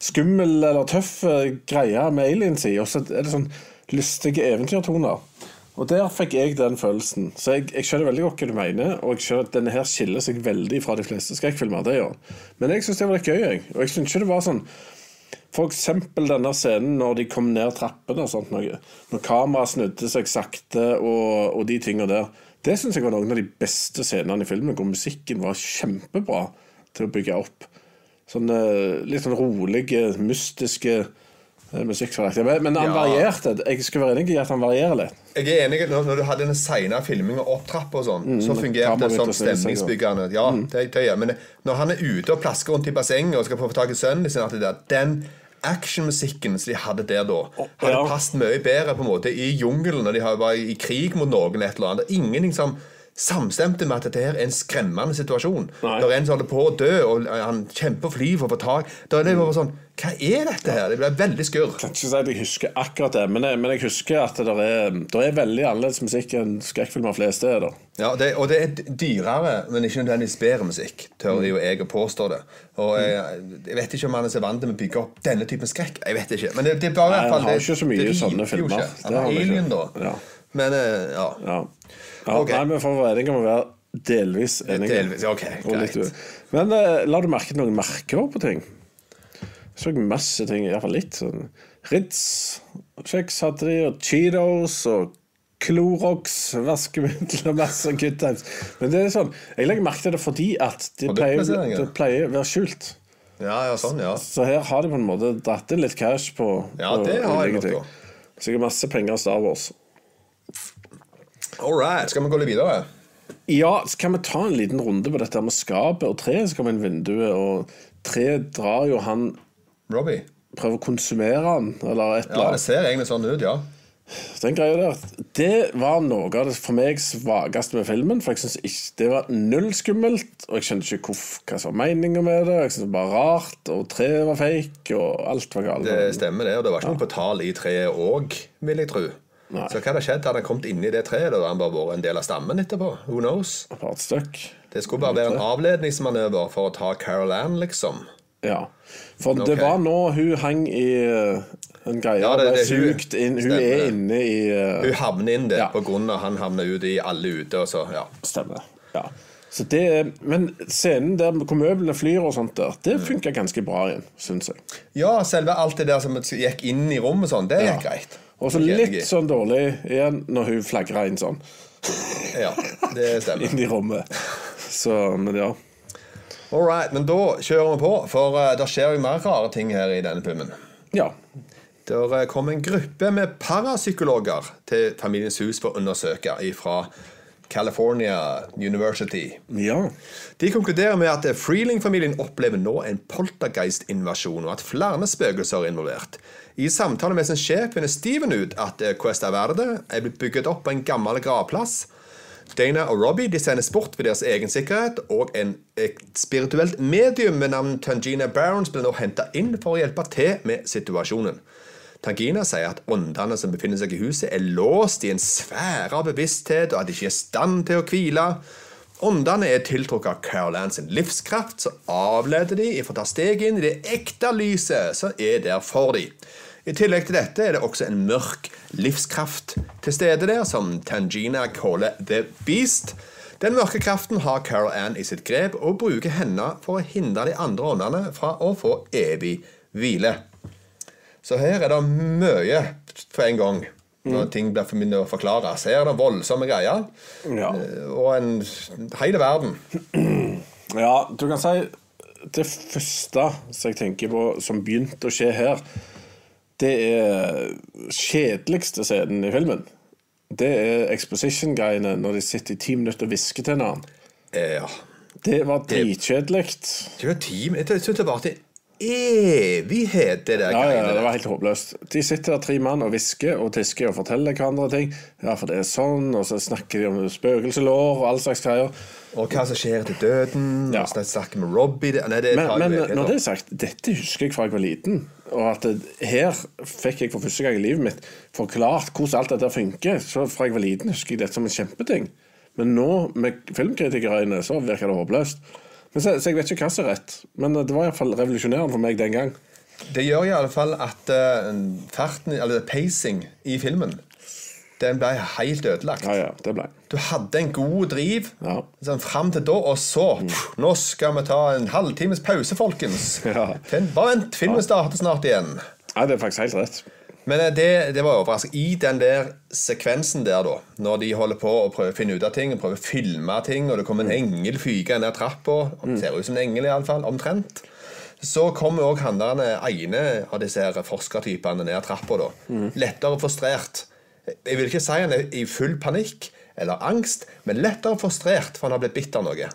skummel eller tøff eh, greie med aliens i, og så er det sånn lystige eventyrtoner. Og der fikk jeg den følelsen. Så jeg, jeg skjønner veldig godt hva du mener, og jeg skjønner at denne her skiller seg veldig fra de fleste skrekkfilmer. det gjør. Men jeg syns det var litt gøy, jeg. Og jeg syns ikke det var sånn for eksempel denne scenen når de kom ned trappene og sånt noe. Når kameraet snudde seg sakte og, og de tingene der. Det syns jeg var noen av de beste scenene i filmen, hvor musikken var kjempebra til å bygge opp. Sånne litt sånn rolige, mystiske eh. Men, men han Ja. varierte. Jeg skal være enig i at han varierer litt. Jeg er enig når, når du hadde den seine filminga opp trappa og sånn, så fungerte det som og- stemningsbyggende. Ja, det, det ja. Men når han er ute og plasker rundt i bassenget og skal få tak i sønnen sin, at den actionmusikken som de hadde der da, hadde ja. passet mye bedre på en måte i jungelen når de har- var i krig mot noen et eller annet. Ingenting som samstemte med at dette her er en skremmende situasjon. Nei. er en som holder på å dø, og han kjemper og flyr for å få tak Da er det bare sånn Hva er dette her? Det ble veldig skurr. kan ikke si at jeg husker akkurat det, men jeg, men jeg husker at det er, det er veldig annerledes musikk enn skrekkfilmer flest er. Ja, det, og det er dyrere, men ikke nødvendigvis bedre musikk, tør jo jeg å påstå det. Og jeg, jeg vet ikke om han er så vant til å bygge opp denne typen skrekk. Jeg vet ikke. Men det, det er bare Nei, han har det- ikke så mye det sånne filmer. ikke. Det Han har Alien, da. Ja. Men eh, ja. Ja. ja okay. Nei, vi får være enige om å være delvis enige. Delvis, ok, greit. Men uh, la du merke noen merker på ting? Jeg så masse ting, iallfall litt. Sånn. Ritz kjeks hadde de, og Cheetos og Klorox, vaskemiddel <laughs> og masse good times. Men det er sånn, jeg legger merke til det fordi at de pleier, de pleier å være skjult. ja, ja, sånn, ja. Så her har de på en måte dratt inn litt cash på, Ja, på det har jeg nok. Sikkert masse penger av Star Wars. All right, skal vi gå litt videre? Ja, så kan vi ta en liten runde på dette med skapet og treet som kommer inn vinduet, og treet drar jo han Robbie? Prøver å konsumere han, eller et Ja, det ser egentlig sånn ut, ja. Den greia der, det var noe av det for meg svakeste med filmen. For jeg synes ikke det var null skummelt, og jeg skjønte ikke hvor, hva som var meninga med det. Jeg synes det var rart, og treet var fake, og alt var galt. Det stemmer, det. Og det var ikke noe på tall i treet òg, vil jeg tro. Nei. Så hva hadde skjedd? Hadde han kommet inn i det treet, da hadde han bare vært en del av stammen etterpå? Who knows? Det skulle bare være en avledningsmanøver for å ta Carol Ann, liksom. Ja. For okay. det var nå hun hang i eh, en greie, Ja, det- det sugd inn. Hun Stemmer er inne i uh... Hun havner inn der Ja. på grunn av han havner ut i alle ute, og så, ja. Stemmer. Ja. Så det, men scenen der hvor møblene flyr og sånt der, det funka ganske bra igjen, syns jeg. Ja, selve alt det der som gikk inn i rommet sånn, det Ja. gikk greit. Og så litt sånn dårlig igjen når hun flagrer inn sånn Ja, det stemmer. <laughs> inn i rommet. Så, men ja. All right, men da kjører vi på, for uh, det skjer jo mer rare ting her i denne filmen. Ja. Der eh, kom en gruppe med parapsykologer til Familiens hus for å undersøke fra California University. ja. De konkluderer med at Freeling-familien opplever nå en poltergeist-invasjon, og at flere spøkelser er involvert. I samtale med sin sjef finner Steven ut at eh, Cuesta Verde er blitt bygget opp på en gammel gravplass. Dana og Robbie de sendes bort ved deres egen sikkerhet, og en, et spirituelt medium med navn Tangina Barons blir nå henta inn for å hjelpe til med situasjonen. Tangina sier at åndene som befinner seg i huset, er låst i en sfære av bevissthet, og at de ikke er i stand til å hvile. Åndene er tiltrukket av Carol Ann sin livskraft, så avleder de ifra å ta steg inn i det ekte lyset som er der for dem. I tillegg til dette er det også en mørk livskraft til stede der, som Tangina kaller The Beast. Den mørke kraften har Carol Ann i sitt grep og bruker henne for å hindre de andre åndene fra å få evig hvile. Så her er det mye på en gang når ting blir for mye å forklare. Så her er det voldsomme greier. ja. eh, Og en hele verden. Ja, du kan si Det første som jeg tenker på som begynte å skje her, det er kjedeligste scenen i filmen. Det er exposition-greiene når de sitter i ti minutter og hvisker til hverandre. Ja. Det var dritkjedelig. Det var time Jeg syns det varte evighet, det der Ja, ja, det var helt håpløst. De sitter der tre mann og hvisker og tisker og forteller hverandre ting. Ja, for det er sånn, og så snakker de om spøkelselår og all slags greier. Og hva som skjer etter døden. Ja. Og snakker med Robbie det- Nei, det Men, men når det er sagt, dette husker jeg fra jeg var liten. Og at her fikk jeg for første gang i livet mitt forklart hvordan alt dette funker. Så fra jeg var liten husker jeg dette som en kjempeting. Men nå, med filmkritikerøyne, så virker det håpløst. Men så, så jeg vet ikke hva som er rett. Men det var iallfall revolusjonerende for meg den gang. Det gjør i alle fall at uh, farten, eller pacing i filmen, den ble helt ødelagt. Ja, ja, det ble Du hadde en god driv Ja. sånn, fram til da, og så pff, Nå skal vi ta en halvtimes pause, folkens. Ja. Bare vent, filmen starter snart igjen. Ja, det er faktisk helt rett. Men eh, det, det var overraskende. I den der sekvensen der, da, når de holder på å prøve å finne ut av ting, og prøve å filme ting, og det kommer en engel fygende ned trappa, det ser ut som en engel iallfall, omtrent, så kommer òg han ene av disse her forskertypene ned trappa, da. Lettere frustrert. Jeg vil ikke si han er i full panikk eller angst, men lettere frustrert, for han har blitt bitt av noe.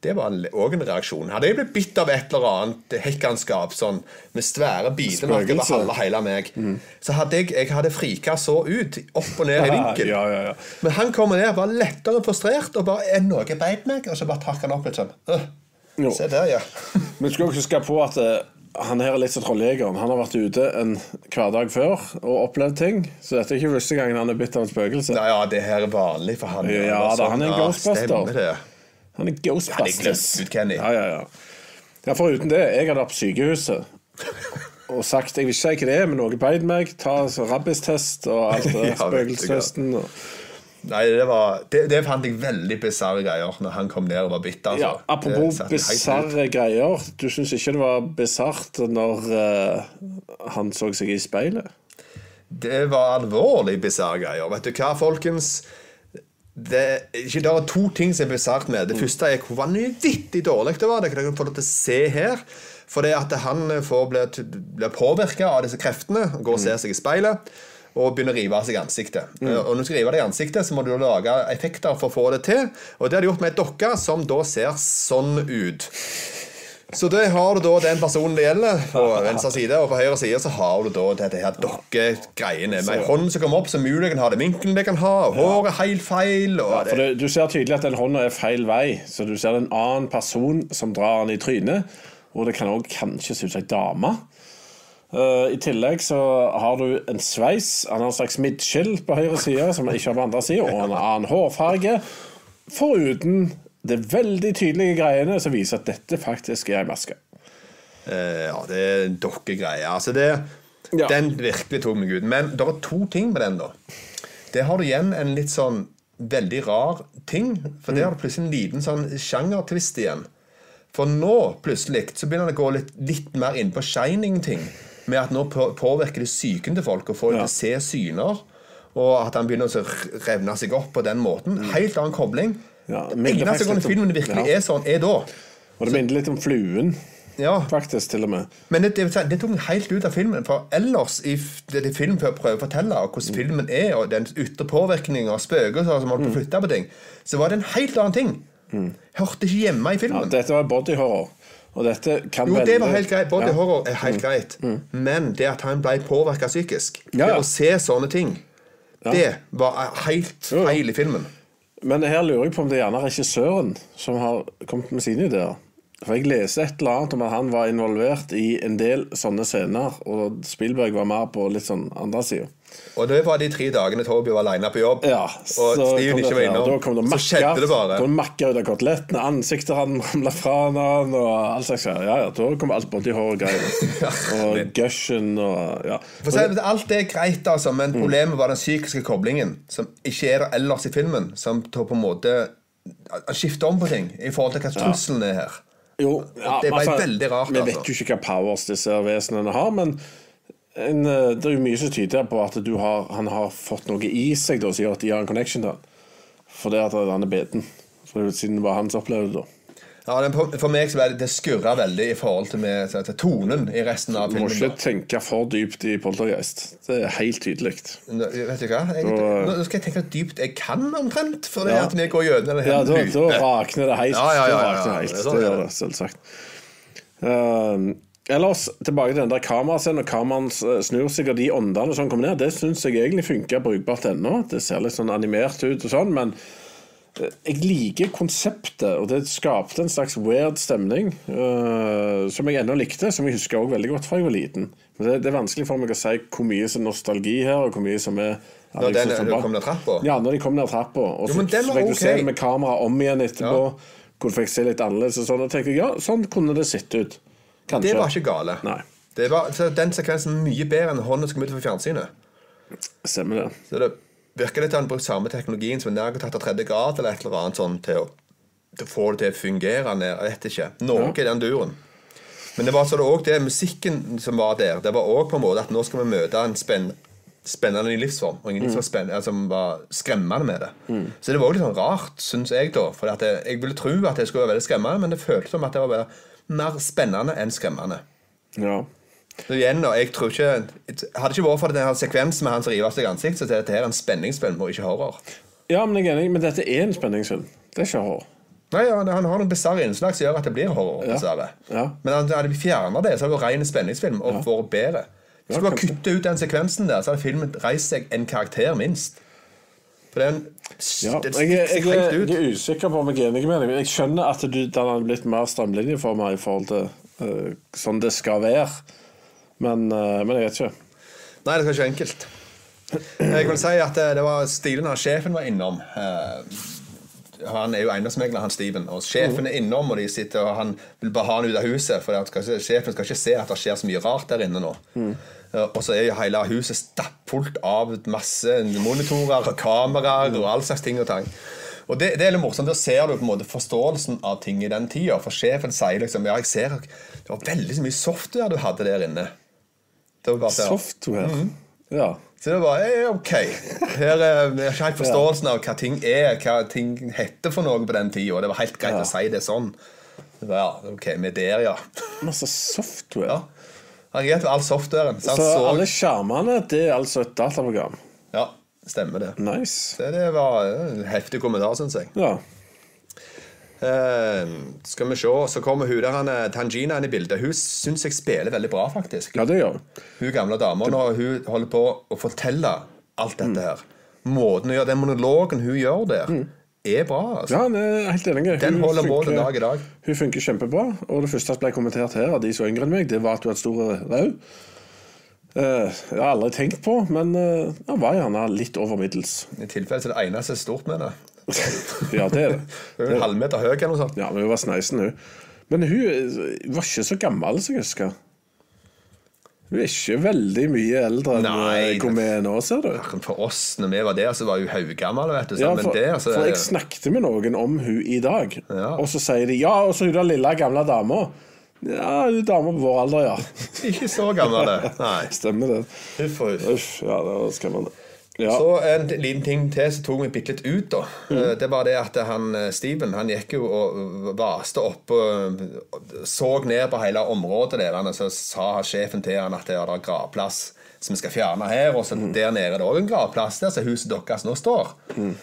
Det var òg en reaksjon. Hadde jeg blitt bitt av et eller annet hekkanskap sånn, med svære bitemerker over halve hele meg, så hadde jeg, jeg hadde frika så ut, opp og ned i vinkel. Ja, ja, ja. Men han kommer ned, var lettere frustrert, og bare er noe beit meg, og så bare trakk han opp litt sånn. Øh, Se der, ja. <laughs> Men du skal også huske på at uh, han her er litt som trolljegeren. Han har vært ute en hverdag før og opplevd ting. Så dette er ikke første gangen han er bitt av et spøkelse. Nei, ja, det her er vanlig for han. Ja, da, han er en ja, ghostbuster. Han er Ghostbusters. Ja, ut, Kenny. Ja, ja, ja. ja, Foruten det, jeg hadde vært på sykehuset og sagt Jeg vil ikke hva det er, men noe beit meg. Ta altså, rabbistest og alt det. <laughs> Spøkelsestesten. og- Nei, det, var, det, det fant jeg veldig bisarre greier når han kom ned og var bitt. Altså. Ja, apropos bisarre greier. Du syns ikke det var bisart når uh, han så seg i speilet? Det var alvorlig bisarre greier. Vet du hva, folkens? Det, ikke, det er to ting som blir bisart med. Det første er hvor vanvittig dårlig det var. Det kan dere få lov til å se her. For det at han får bli, blir påvirka av disse kreftene, går og ser seg i speilet og begynner å rive av seg ansiktet. Og når du skal rive deg ansiktet, så må du lage effekter for å få det til. Og det har de gjort med ei dokke som da ser sånn ut. Så det har du da den personen det gjelder på venstre side, og på høyre side så har du da dette her dokkegreiene med ei hånd som kommer opp, som mulig kan ha den vinkelen det kan ha, og håret helt feil og For det, det, Du ser tydelig at den hånda er feil vei, så du ser en annen person som drar den i trynet. Og det kan òg kanskje se ut som ei dame. Uh, I tillegg så har du en sveis. Han har en slags midtskill på høyre side, som han ikke har på andre sida, og en annen hårfarge. Foruten det er veldig tydelige greiene som viser at dette faktisk er ei maske. eh, Ja, det er en dokkegreie. Altså det Ja. Den virkelig tok meg ut. Men det er to ting med den, da. Det har du igjen en litt sånn veldig rar ting. For det har du plutselig en liten sånn sjangertvist igjen. For nå plutselig så begynner det å gå litt, litt mer inn på shining-ting. Med at nå påvirker det psyken til folk og får dem Ja. til å se syner. Og at han begynner å revne seg opp på den måten. Helt annen kobling. Ja, Det eneste gangen om- filmen virkelig ja. er sånn, er da. Og det minner litt om Fluen, Ja, faktisk, til og med. men det, det, det tok meg helt ut av filmen. For ellers i det, det film for å fortelle hvordan hvordan filmen er, og den ytre påvirkningen av spøkelser som holdt på å flytte på ting, så var det en helt annen ting. Hørte ikke hjemme i Ja, filmen. dette var body horror. Og dette kan jo, det var helt greit. Body Ja. horror er helt greit. Men det at han ble påvirka psykisk, Ja, ja. det å se sånne ting, det var helt feil i filmen. Men her lurer jeg på om det er gjerne regissøren som har kommet med sine ideer. For jeg leste et eller annet om at han var involvert i en del sånne scener, og Spielberg var mer på litt sånn andre sida. Og det var de tre dagene Toby var aleine på jobb, Ja, og så Steven ikke var innom. Da kom det Så makker, skjedde det bare. det makker ut av kotelettene, ansiktet han ramla fra han, og all slags. Ja, ja, da kom alt body horror-greiene. <laughs> og gushen og ja. For så, alt det er greit, altså, men Mm. problemet var den psykiske koblingen, som ikke er der ellers i filmen. Som på en måte skifter om på ting i forhold til hva trusselen er her. Jo, ja, Det ble altså, veldig rart, Vi altså. vet jo ikke hva powers disse vesenene har, men en, eh, det er jo mye som tyder på at du har, han har fått noe i seg da, som gjør at de har en connection til han. For det at han er beten. For det siden det var han opplevelse det. da. Ja, den, for, meg så ble det, det skurra veldig i forhold til, med, til, tonen i resten av filmen. Du må ikke tenke for dypt i Poltergeist. Det er helt tydelig. Nå, Vet du hva? Jeg, Da- nå skal jeg tenke dypt jeg kan, omtrent. For det Ja. at vi går gjennom det Ja, da, da rakner det helt. Ja, ja, ja, ja, ja. det. Det sånn Det det er. det, selvsagt. Ellers, tilbake til den der kamerascenen, og kameraen eh, snur seg, og de åndene som kommer ned, det syns jeg egentlig funker brukbart ennå. Det ser litt sånn animert ut og sånn, men eh, jeg liker konseptet, og det skapte en slags weird stemning uh, som jeg ennå likte, som jeg husker også veldig godt fra jeg var liten. Men det, det er vanskelig for meg å si hvor mye som nostalgi her, og hvor mye som er ja, Når de den- når kom ned trappa? Ja, når de kom ned trappa. Og så, fikk du se det med kamera om igjen etterpå. Ja. Hvor du fikk se litt annerledes og sånn. Og tenkte jeg, ja, sånn kunne det sett ut. Kanskje. Det var ikke gale. Var, så den sekvensen er mye bedre enn hånda som kom ut fra fjernsynet. Stemmer det. Så det virker litt til han bruker samme teknologien som en tatt av tredje grad eller et eller annet sånn til å, til å få det til å fungere. Jeg vet ikke. Noe i den duren. Men det var så det også det musikken som var der. Det var òg på en måte at nå skal vi møte en spenn, spennende ny livsform. Og ingen som, var altså, som var skremmende med det. Så det var òg litt sånn rart, syns jeg, da. For jeg ville tro at det skulle være veldig skremmende, men det føltes som at det var bare mer spennende enn skremmende. Ja. Så igjen da, jeg tror ikke Hadde ikke vært for denne sekvensen med han som river av seg ansiktet, så er dette her en spenningsfilm og ikke horror. ja, men jeg er enig, men dette er en spenningsfilm. Det er ikke horror. Nei, ja, Han har noen bisarre innslag som gjør at det blir horror. Ja. Ja. Men hadde vi fjerna det, så hadde det vært ren spenningsfilm og vært bedre. Hvis du bare kutter ut den sekvensen der, så hadde filmen reist seg en karakter minst. For det er en Ja, jeg, stikker jeg, jeg er usikker på om jeg er enig med deg. Jeg skjønner at du, den har blitt mer strømlinjeforma i forhold til uh, sånn det skal være. Men, uh, men jeg vet ikke. Nei, det skal ikke være enkelt. Jeg vil si at det, det var stilen av sjefen var innom. Eh, han er jo eiendomsmegler, han Steven. Og sjefen er innom, og de sitter og han vil bare ha han ut av huset. For skal, sjefen skal ikke se at det skjer så mye rart der inne nå. Mm. og så er jo hele huset stappfullt av masse monitorer og kameraer og all slags ting og tang. Og det, det er litt morsomt. Da ser du på en måte forståelsen av ting i den tida. For sjefen sier liksom Ja, jeg ser det var veldig mye software du hadde der inne. Det var bare Software. Ja. Så det var eh, ok. Her er har ikke helt forståelsen av hva ting er, hva ting heter for noe på den tida. Det var helt greit Ja. å si det sånn. Det var, ja, ok, vi er der, ja. Masse software. ja. Han vet all softwaren. Så Så så, alle skjermene, det er altså et dataprogram. Ja, stemmer det. Nice. Så det var en heftig kommentar, syns jeg. Ja. Eh, skal vi se, så kommer hun der, eh, Tangina inn i bildet. Hun syns jeg spiller veldig bra, faktisk. ja, det gjør. Hun gamle dama, når hun holder på å fortelle alt dette her Måten hun gjør den monologen hun gjør der, er bra. altså. Ja, det er helt enig. Den Hun holder den funker- dag i dag. Hun funker kjempebra. Og det første som ble kommentert her av de som er yngre enn meg, det var at hun hadde stor rau. Uh, jeg har aldri tenkt på, men uh, han var gjerne litt over middels. I tilfelle så det eneste er stort med det. <laughs> Ja, det er det. Hun er en halvmeter høy eller noe sånt. Ja, men hun var sneisen, hun. Men hun eh, var ikke så gammel, som jeg husker. Hun er ikke veldig mye eldre enn Nei, eh, hvor vi er nå, ser du. For oss, når vi var der, så var hun haugammel. vet du. Ja, men for, det, altså, for jeg snakket med noen om hun i dag, Ja. og så sier de ja, og så hun den lille gamle dama. Ja, hun dama på vår alder, ja. <laughs> Ikke så gammel, det. Nei. <laughs> Stemmer det. Uff. Uff, ja, det var skremmende. Ja. Så en liten ting til som tok meg bitte litt ut. da Mm. Det var det at han eh, Steven han gikk jo og vaste opp og så ned på hele området der. og Så sa sjefen til han at det er gravplass som vi skal fjerne her. Og så der nede er det òg en gravplass der som huset deres nå står.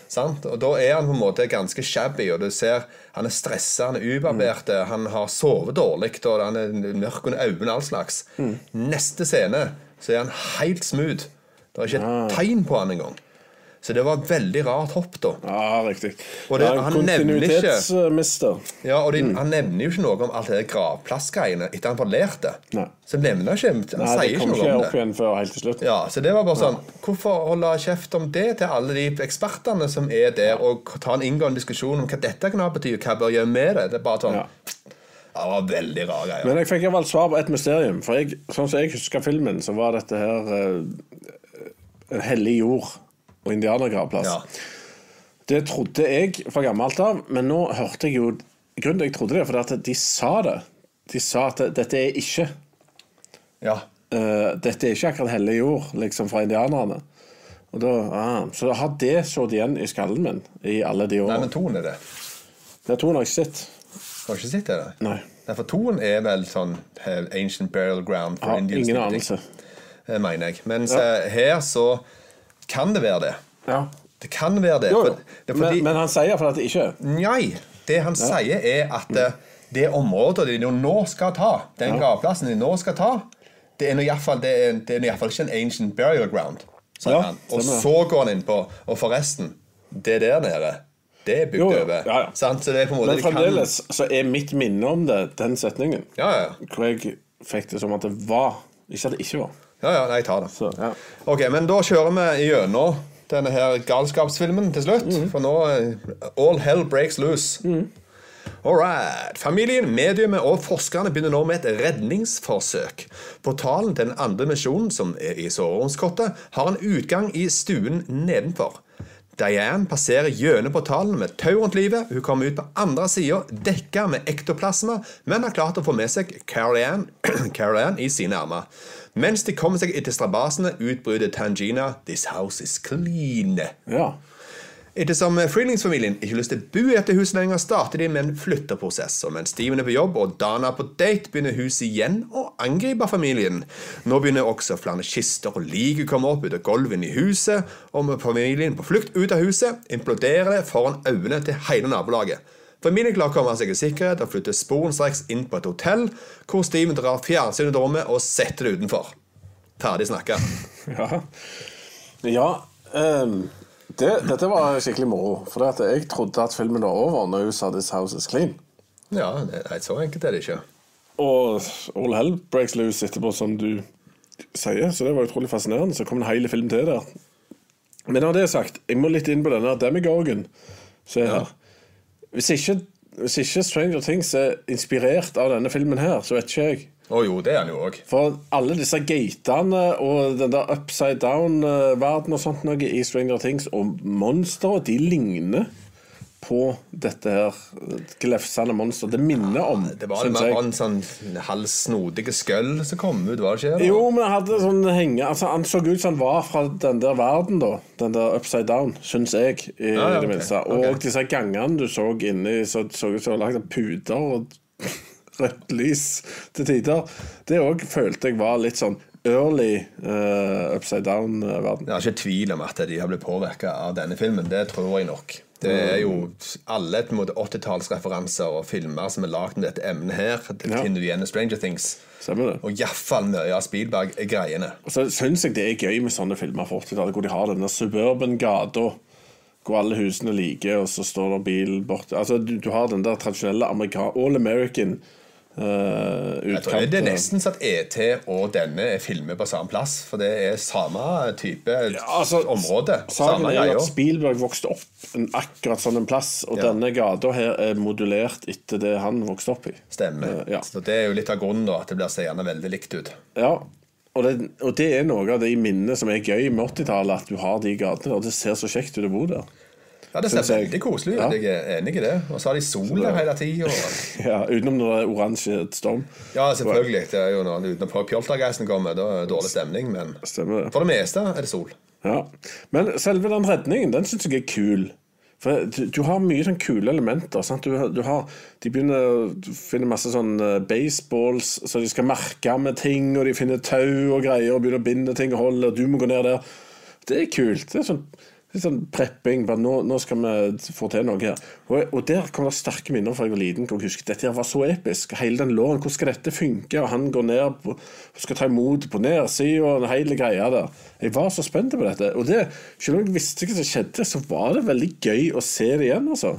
Sant? Og Da er han på en måte ganske shabby, og du ser han er stressa, han er ubarbert, han har sovet dårlig, og han er mørk under øynene, og all slags. Neste scene så er han helt smooth. Det var ikke et tegn på han engang. Så det var et veldig rart hopp, da. Ja, riktig. Og det- Ja, han Kontinuitetsmister. Ja, og de, Han nevner jo ikke noe om alt det gravplassgreiene etter han parlerte. Nei. Så han nevner ikke Han Nei, det sier ikke noe ikke om opp igjen før helt til slutt. Ja, så det var bare sånn Hvorfor holde kjeft om det til alle de ekspertene som er der, og ta en inngående diskusjon om hva dette kan ha betydd, hva bør gjøre med det? Det er bare sånn Ja. Ja, det var veldig rar greie. Men jeg fikk iallfall svar på et mysterium. For jeg, sånn som jeg husker filmen, så var dette her eh, hellig jord og indianergravplass. Ja. Det trodde jeg fra gammelt av, men nå hørte jeg jo Grunnen til jeg trodde det, for at de sa det. De sa at dette er ikke ja. uh, Dette er ikke akkurat hellig jord, liksom, fra indianerne. Og da, ah, så har det sittet igjen i skallen min i alle de Nei, men toen er det. Det har jeg sett. Har ikke sett det? Nei. Nei, for toen er vel sånn eh, ancient burial ground for Indians. ingen anelse. Eh, Mener jeg. Mens eh, her så kan det være det. Ja. Det kan være det. Jo, jo. det fordi, Men, men han sier for at det ikke er. Nei. Det han sier, er at mm. det området de nå skal ta, den Ja. gravplassen de nå skal ta, det er iallfall ikke en ancient burial ground. Ja, han. Og så går han inn på Og forresten, det der nede, det er bygd over. Ja, ja. Sant? Så det er på en måte Men de kan- fremdeles så er mitt minne om det den setningen. Ja, ja. Hvor jeg fikk det som at det var, ikke at det ikke var. Ja, ja nei, tar det. Så, ja. Ok, men da kjører vi gjennom denne her galskapsfilmen til slutt. Mm. For nå eh, All hell breaks loose. All right. Familien, mediumet og forskerne begynner nå med et redningsforsøk. Portalen til den andre misjonen, som er i soveromskottet, har en utgang i stuen nedenfor. Diane passerer gjennom portalen med tau rundt livet. Hun kommer ut på andre sida, dekka med ektoplasma, men har klart å få med seg Carol Ann, <clears throat> Carol i sine armer. Mens de kommer seg etter strabasene, utbryter Tangina 'This house is clean'. ja. Ettersom Freelings-familien ikke lyst til å bo i dette huset lenger, starter de med en flytteprosess. Og mens Steven er på jobb og Dana er på date, begynner huset igjen å angripe familien. Nå begynner også flere kister og lik å komme opp ut av gulvet i huset, og med familien på flukt ut av huset, imploderer det foran øynene til hele nabolaget. Familien klarer å komme seg i sikkerhet og flytter sporenstreks inn på et hotell, hvor Steven drar fjernsynet til rommet og setter det utenfor. Ferdig snakka. <laughs> Ja, ja ehm, det, Dette var skikkelig moro. For at jeg trodde at filmen var over når hun sa 'This house is clean'. Ja, det- nei, så enkelt er det ikke. Og all hell breaks loose etterpå, som du sier. Så det var utrolig fascinerende. Så kom en hel film til der. Men når det er sagt, jeg må litt inn på denne demigorgen som er her. Hvis ikke, hvis ikke Stranger Things er inspirert av denne filmen her, så vet ikke jeg. Å jo, det er han jo òg. For alle disse gatene og den der upside down-verden og sånt noe i Stranger Things, og monstre, de ligner på dette her eh, glefsende monster. Det minner om, Det var, det jeg. en sånn halvsnodige skøll som kom ut, var det ikke? Jo, men han hadde sånn henge altså, Han så ut som han var fra den der verden, da. Den der upside down, syns jeg, i ah, ja, det okay. minste. Og okay. disse gangene du så inni, så så ut som det var lagd av puter og rødt lys til tider. Det òg følte jeg var litt sånn early uh, upside down-verden. Jeg har ikke tvil om at de har blitt påvirka av denne filmen. Det tror jeg nok. Det er jo alle på 80-tallsreferanser og filmer som er lagd med dette emnet her. Det Ja. finner du igjen i Stranger Things. Det. Og iallfall mye av Spielberg-greiene. Og så syns jeg det er gøy med sånne filmer fra 80-tallet, hvor de har denne suburban-gata. Hvor alle husene er like, og så står det bil borte. Altså, du, du har den der tradisjonelle amerika all American uh, Jeg tror det er nesten så at ET og denne er filmet på samme plass. For det er samme type altså, område. Saken Samme er jo at Spielberg vokste opp en akkurat sånn en plass, og Ja. denne gata her er modulert etter det han vokste opp i. Stemmer. Uh, ja. Så det er jo litt av grunnen da, at det blir seende veldig likt ut. Ja, og det, og det er noe av de minnene som er gøy med 80-tallet, at du har de gatene, og det ser så kjekt ut å bo der. Ja, det ser veldig koselig ut. Ja. Jeg er enig i det. Og så har de sol der hele tida. <laughs> Ja, Utenom når det er oransje storm. Ja, selvfølgelig. Det er jo når Utenom pjoltergeisen kommer, da er det dårlig stemning. Men Stemmer for det meste er det sol. Ja. Men selve den redningen, den syns jeg er kul. For du, du har mye sånn kule elementer. Sant? Du, du har, de begynner å finne masse sånn eh, baseballs, så de skal merke med ting, og de finner tau og greier og begynner å binde ting og holde, og du må gå ned der. Det er kult. Det er sånn, er sånn prepping. Nå, nå skal vi få til noe her. Og, og der kommer det sterke minner fra jeg var liten. jeg husker Dette her var så episk. Hele den låren. Hvordan skal dette funke? Og han går ned på, og skal ta imot på nedsida og hele greia der. Jeg var så spent på dette. Og det, selv om jeg visste hva som skjedde, så var det veldig gøy å se det igjen, altså.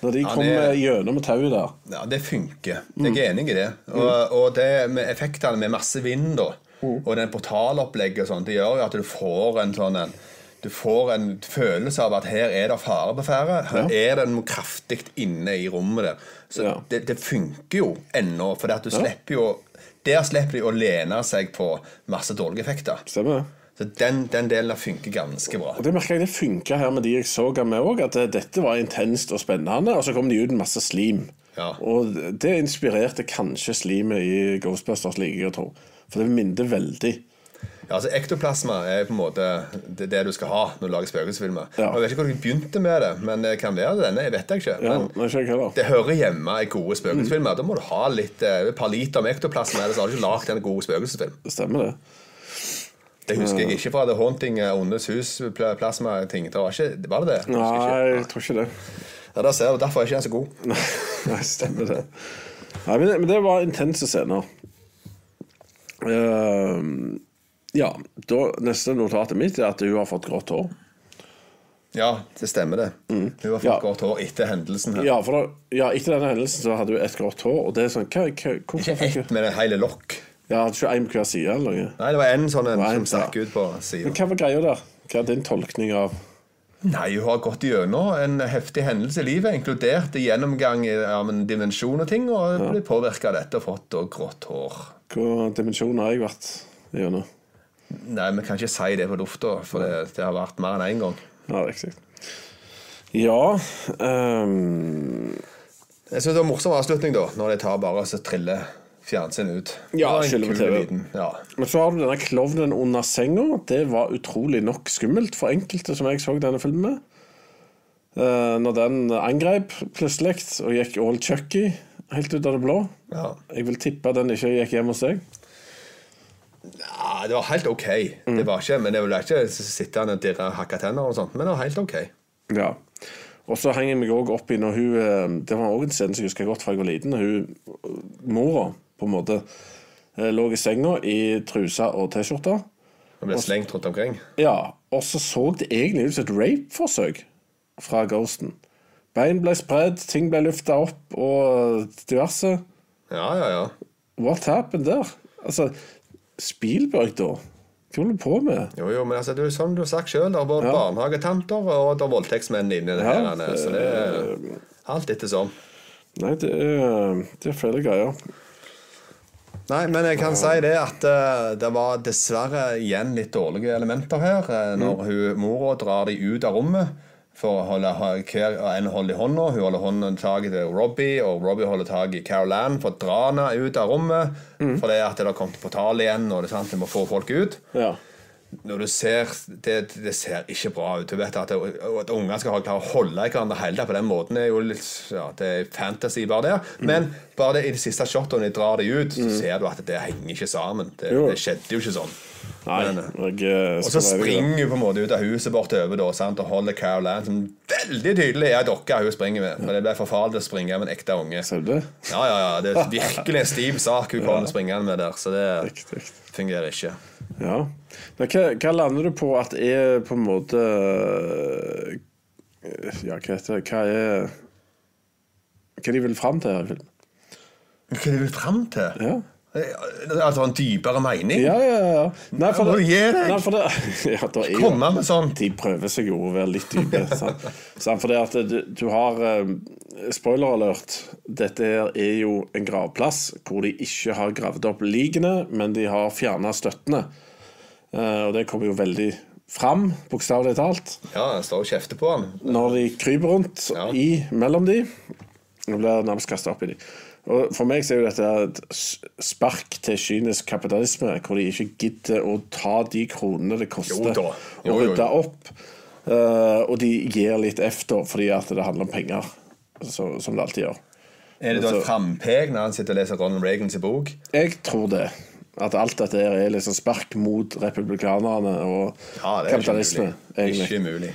Når de Ja, kom det- gjennom med tauet der. Ja, det funker. Jeg er enig i det. Og, og det med effektene med masse vind da, og den portalopplegget og sånn, det gjør jo at du får en sånn en du får en følelse av at her er det fare på ferde. Her er det noe kraftig inne i rommet der. Så Ja. det, det funker jo ennå, for at du slipper jo Der slipper de å lene seg på masse dårlige effekter. Stemmer det? Så den, den delen funker ganske bra. Og det merker jeg det funka her med de jeg så meg òg, at dette var intenst og spennende. Og så kom de ut med masse slim. Ja. Og det inspirerte kanskje slimet i Ghostbusters, liker jeg å tro. For det minner veldig. Ja, altså Ektoplasma er på en måte det, det du skal ha når du lager spøkelsesfilmer. Ja. Jeg vet ikke hvor du begynte med det, men det kan være denne. jeg vet ikke. Ja, Men ikke det hører hjemme i gode spøkelsesfilmer. Da må du ha litt, eh, et par liter med ektoplasma, ellers har du ikke lagd en god spøkelsesfilm. Det stemmer, det. Det husker jeg ikke fra The Haunting eh, Åndenes hus-plasma-ting. Det var ikke, var det det? Jeg Nei, jeg tror ikke det. Ja, der ser du, Derfor er ikke den så god. <laughs> Nei, stemmer det. Nei, men, men det var intense scener. Ehm, ja, da, neste notatet mitt er at hun har fått grått hår. Ja, det stemmer det. Hun har fått Ja. grått hår etter hendelsen her. Ja, da, ja, etter denne hendelsen så hadde hun et grått hår, og det er sånn hva, hva, Ikke ett med en hele lokk. Ja, ikke en på hver side eller noe? Nei, det var en sånn en som stakk ja. ut på Men hva var greia der? Hva er din tolkning av Nei, hun har gått gjennom en heftig hendelse i livet, inkludert gjennomgang av en dimensjon og ting, og blitt påvirka av dette og fått grått hår. Hvor dimensjon har jeg vært gjennom? Nei, vi kan ikke si det på lufta, for det, det har vært mer enn én gang. Ja, riktig. Ja um... Jeg syns det var en morsom avslutning, da, når de tar bare og så triller fjernsynet ut. Ja, Det en skylder på TV. Ja. Men så har du denne klovnen under senga. Det var utrolig nok skummelt for enkelte som jeg så denne filmen med. Uh, når den angrep plutselig og gikk all Chucky helt ut av det blå. ja. Jeg vil tippe den ikke gikk hjem hos deg. Ja, det var helt ok. Det var ikke, men det var ikke sittende og dirre hakka tenner og sånt, men det var helt ok. Ja. Og så henger jeg meg òg opp i når hun eh, Det var òg en scene som jeg husker godt fra jeg var liten. Når hun, mora på en måte eh, lå i senga i trusa og T-skjorta. Og ble slengt rundt omkring. Ja, og så så det egentlig ut som et rape-forsøk fra Ghosten. Bein ble spredd, ting ble løfta opp og diverse. Ja, ja, ja. What happened der? Altså, Spielberg, da? Hva holder du på med? Jo, jo, men altså, det er jo som du har sagt sjøl, det er både Ja. barnehagetanter og det er voldtektsmenn inni det Ja, her. Så det er alt etter sånn. Nei, det er, det er flere greier. Nei, men jeg kan si det at eh, det var dessverre igjen litt dårlige elementer her. eh, når hun, mora drar de ut av rommet for å holde hver en hold i hånda. Hun holder hånden tak i Robbie, og Robbie holder tak i Caroline for å dra henne ut av rommet. For det at det har kommet portal igjen, og det er sant, de må få folk ut. Ja. Når du ser Det, det ser ikke bra ut. Du vet At, det, at unger skal klare å holde hverandre hele på den måten, er jo litt ja, Det er fantasy bare der. Men bare det, i det siste shotet når de drar det ut, så ser du at det henger ikke sammen. Det, det skjedde jo ikke sånn. Nei, Men, jeg eh, og så springer hun på en måte ut av huset bortover da, sant, og holder Caroline som veldig tydelig er dokka hun springer med. For det ble for farlig å springe med en ekte unge. Ser du? Ja, ja, ja, Det er virkelig en stiv sak hun <laughs> kommer springende med der, så det Riktig. fungerer ikke. Ja. Men hva, hva lander du på at er på en måte eh, Ja, hva heter det Hva er Hva de vil fram til her i filmen? Hva de vil fram til? Ja. Altså en dypere mening? Ja, ja, ja. Nei, for det, nei, for det, <laughs> ja, det er jo, Komme med sånn. De prøver seg jo å være litt dype. <laughs> sant? Sant, For det at du, du har eh, Spoiler alert. Dette her er jo en gravplass hvor de ikke har gravd opp likene, men de har fjerna støttene. Uh, og det kommer jo veldig fram, bokstavelig talt, Ja, jeg står og kjefter på han. når de kryper rundt Ja. i mellom de. Og blir nærmest kasta opp i de. Og For meg så er jo dette et spark til kynisk kapitalisme, hvor de ikke gidder å ta de kronene det koster Jo å rydde opp. Uh, og de gir litt F, da, fordi at det handler om penger, så, som det alltid gjør. Er det da et frampek når han sitter og leser Ronald Reagans bok? Jeg tror det. At alt dette er liksom spark mot republikanerne og Ja, det er ikke mulig. egentlig. Ikke mulig.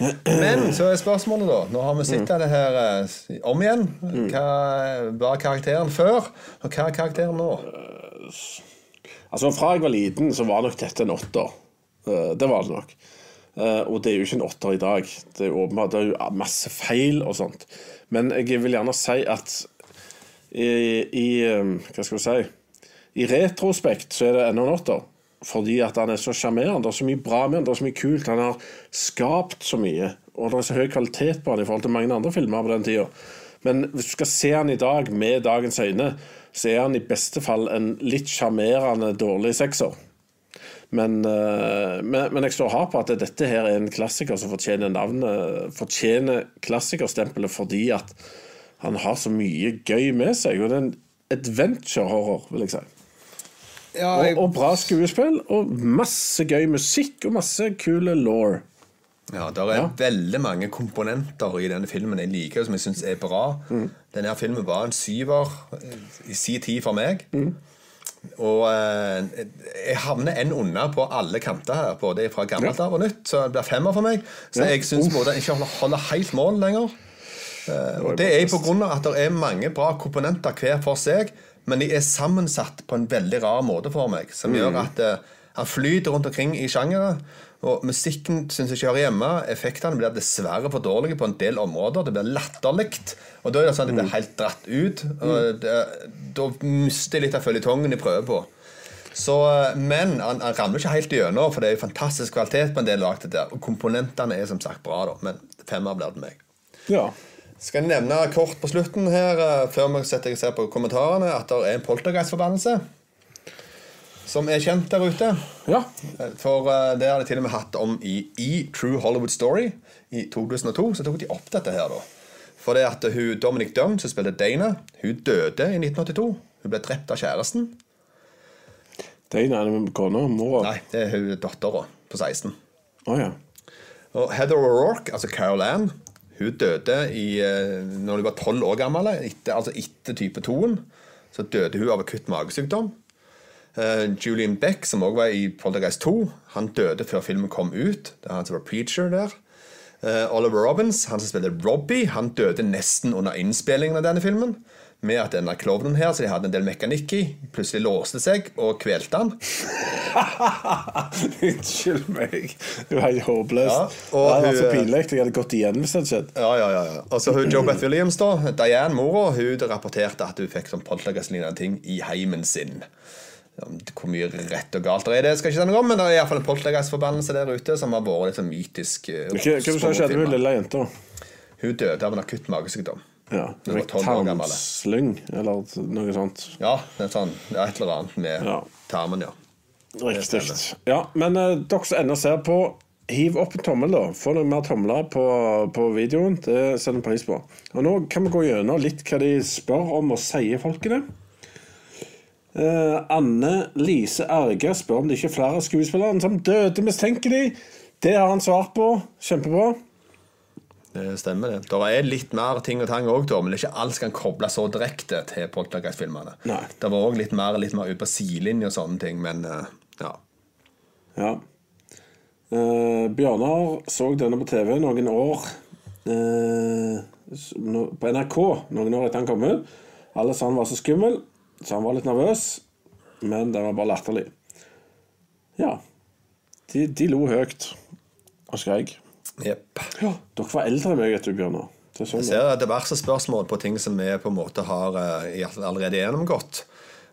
Men <clears throat> så er spørsmålet, da. Nå har vi sett det her eh, om igjen. Hva var karakteren før, og hva er karakteren nå? Altså Fra jeg var liten, så var nok dette en åtter. Eh, det var det nok. Eh, og det er jo ikke en åtter i dag. Det er jo åpenbart det er jo masse feil og sånt. Men jeg vil gjerne si at i, i eh, Hva skal vi si I retrospekt så er det ennå en åtter. Fordi at han er så sjarmerende. Det er så mye bra med han, det er så mye kult. Han har skapt så mye. Og det er så høy kvalitet på han i forhold til mange andre filmer på den tida. Men hvis du skal se han i dag med dagens øyne, så er han i beste fall en litt sjarmerende dårlig sekser. Men, eh, men, men jeg står hard på at dette her er en klassiker som fortjener navnet Fortjener klassikerstempelet fordi at han har så mye gøy med seg. Og det er en adventure horror, vil jeg si. Ja, og, jeg- og bra skuespill, og masse gøy musikk og masse kule law. Ja, det er Ja. veldig mange komponenter i denne filmen jeg liker, som jeg syns er bra. Mm. Denne filmen var en syver eh, i sin tid for meg. Mm. Og eh, jeg havner en unna på alle kanter her, både fra gammelt av og nytt. Så det blir femmer for meg. Så Ja. jeg syns den ikke holder, helt mål lenger. Eh, og det er av at det er mange bra komponenter hver for seg, men de er sammensatt på en veldig rar måte for meg, som gjør at eh, han flyter rundt omkring i sjangere. Og musikken syns jeg ikke hører hjemme. Effektene blir dessverre for dårlige på en del områder. Det blir latterlig. Og da er det sånn at det blir helt dratt ut. Og det, da mister jeg litt av føljetongen jeg prøver på. Så, eh, men han, han rammer ikke helt igjennom, for det er jo fantastisk kvalitet på en del lag. Og komponentene er som sagt bra, da. Men femmer blir det meg. Ja. Skal jeg nevne kort på slutten her, eh, før vi setter ser på kommentarene, at det er en poltergeist-forbannelse som er kjent der ute. ja. Eh, For eh, det har de til og med hatt om i E True Hollywood Story i 2002. Så tok de opp dette her, da. For det at hun, Dominic Dunn, som spilte Dana, hun døde i 1982. Hun ble drept av kjæresten. Dana er med kona. Mora. Nei, det er hun dattera på 16. Oh, ja. Og Heather O'Rourke, altså Carol Ann, hun døde i, eh, når hun var tolv år gammel. Etter, altså etter type 2-en. Så døde hun av akutt magesykdom. Uh, Julian Beck, som også var i Poltergeist 2, han døde før filmen kom ut. Det er han som var preacher der. Uh, Oliver Robbins, han som spilte Robbie, han døde nesten under innspillingen av denne filmen. Med at denne klovnen her, så de hadde en del mekanikk i, plutselig låste seg og kvelte han. <laughs> Unnskyld meg. Du er helt håpløs. Ja, det hadde vært så pinlig. Jeg hadde gått igjen hvis det hadde skjedd. Ja, ja, ja, ja. Og så hun Joe Beth Williams, da. Diane, mora, hun rapporterte at hun fikk sånn poltergeist-lignende ting i heimen sin. Hvor mye rett og galt det er, det skal jeg ikke si noe om, men det er iallfall en poltergeist-forbannelse der ute som har vært litt sånn mytisk. eh, Hva hva skjedde med lille jenta? Hun døde av en akutt magesykdom. Ja, Hun var 12 år gammel. Tarmslyng, eller noe sånt. Ja, det sånn, er et eller annet med Ja. tarmen, ja. Riktig. Ja, men eh, dere som ennå ser på, hiv opp en tommel, da. Få noen mer tomler på, på videoen. Det setter vi pris på. Og nå kan vi gå gjennom litt hva de spør om og sier, folkene. Eh, Anne Lise Erge spør om det ikke er flere skuespillere som døde mistenkelig. Det har han svart på. Kjempebra. Det stemmer, det. Det er litt mer ting og tang òg, men det er ikke alt som kan kobles så direkte til poltergeist-filmene. Det var òg litt mer, litt mer ut på sidelinje og sånne ting, men eh, ja. Ja. Eh, Bjørnar så denne på TV noen år eh, På NRK noen år etter han kom ut. Alle sa han var så skummel, så han var litt nervøs. Men det var bare latterlig. Ja. De, de lo høyt og skreik. Jepp. Ja, dere var eldre enn meg, vet du, Bjørnar. Jeg sånn Jeg ser diverse spørsmål på ting som vi på en måte har eh, allerede gjennomgått.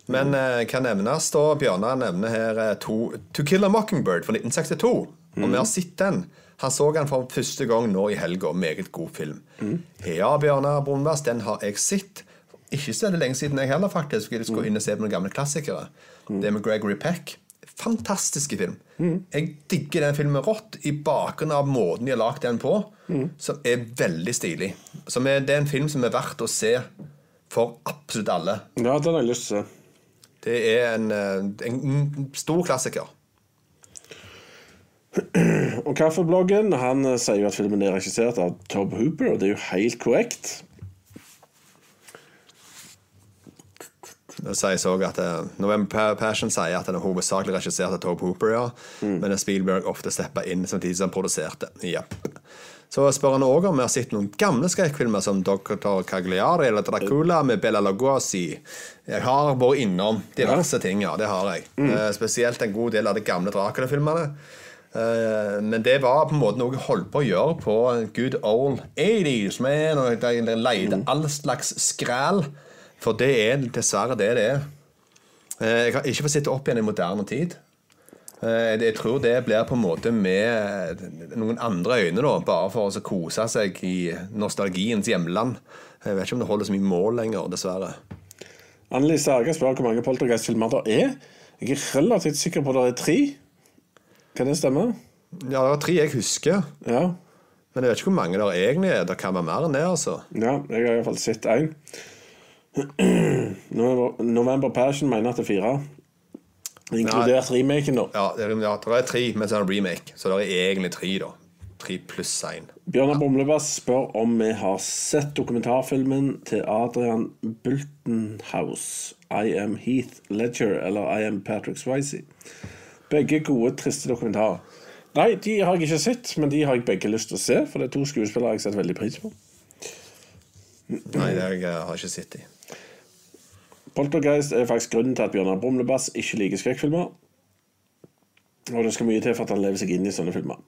Men hva kan nevnes da, Bjørnar nevner her eh, to, To Kill a Mockingbird fra 1962. Og vi har sett den. Han så den for første gang nå i helga. Meget god film. Ja, Bjørnar Brunvers, den har jeg sett. Ikke så lenge siden jeg heller, faktisk. Jeg skulle inn og se på noen gamle klassikere. Det med Gregory Peck. Fantastiske film. Jeg digger den filmen rått i bakgrunn av måten de har lagd den på, som er veldig stilig. Som er, det er en film som er verdt å se for absolutt alle. Ja, den har jeg lyst til å se. Det er en, eh, en stor klassiker. Og Kaffebloggen han eh, sier jo at filmen er regissert av Tob Hooper, og det er jo helt korrekt. Det sies også at eh, November Passion sier at den er hovedsakelig regissert av Tobe Hooper, ja. men Spielberg ofte steppa inn samtidig som han produserte. Yep. Så spør han òg om vi har sett noen gamle skrekkfilmer som Dr. Cagliari eller Dracula med Bella Lugosi. Jeg har vært innom diverse ting, ja. Det har jeg. Eh, spesielt en god del av de gamle Dracula-filmene. Eh, men det var på en måte noe jeg holdt på å gjøre på good old 80s, man. Og de leide all slags skræl. For det er dessverre det det er. Eh, Jeg har ikke fått sitte opp igjen i moderne tid. Eh, Jeg tror det blir på en måte med noen andre øyne, da, bare for å kose seg i nostalgiens hjemland. Jeg vet ikke om det holder så mye mål lenger, dessverre. Annelise Erge spør hvor mange poltergeist-filmer det er. Jeg er relativt sikker på at det er tre. Kan det stemme? Ja, det er tre jeg husker, Ja. men jeg vet ikke hvor mange det egentlig er. Det kan være mer enn det, altså. ja jeg har iallfall sett én. November, November Passion mener at det er fire. Inkludert remaken, da. Ja, det er, ja, det er tre, men så er det remake. Så det er egentlig tre, da. Tre pluss én. Bjørnar Bomlebass spør om vi har sett dokumentarfilmen til Adrian Bultenhouse, I am Heath Ledger eller I am Patrick Swayze. Begge gode, triste dokumentarer. Nei, de har jeg ikke sett, men de har jeg begge lyst til å se, for det er to skuespillere jeg setter veldig pris på. Nei, det har jeg eh, har ikke sett i. Poltergeist er faktisk grunnen til at Bjørnar Brumlebass ikke liker skrekkfilmer. Og det skal mye til for at han lever seg inn i sånne filmer.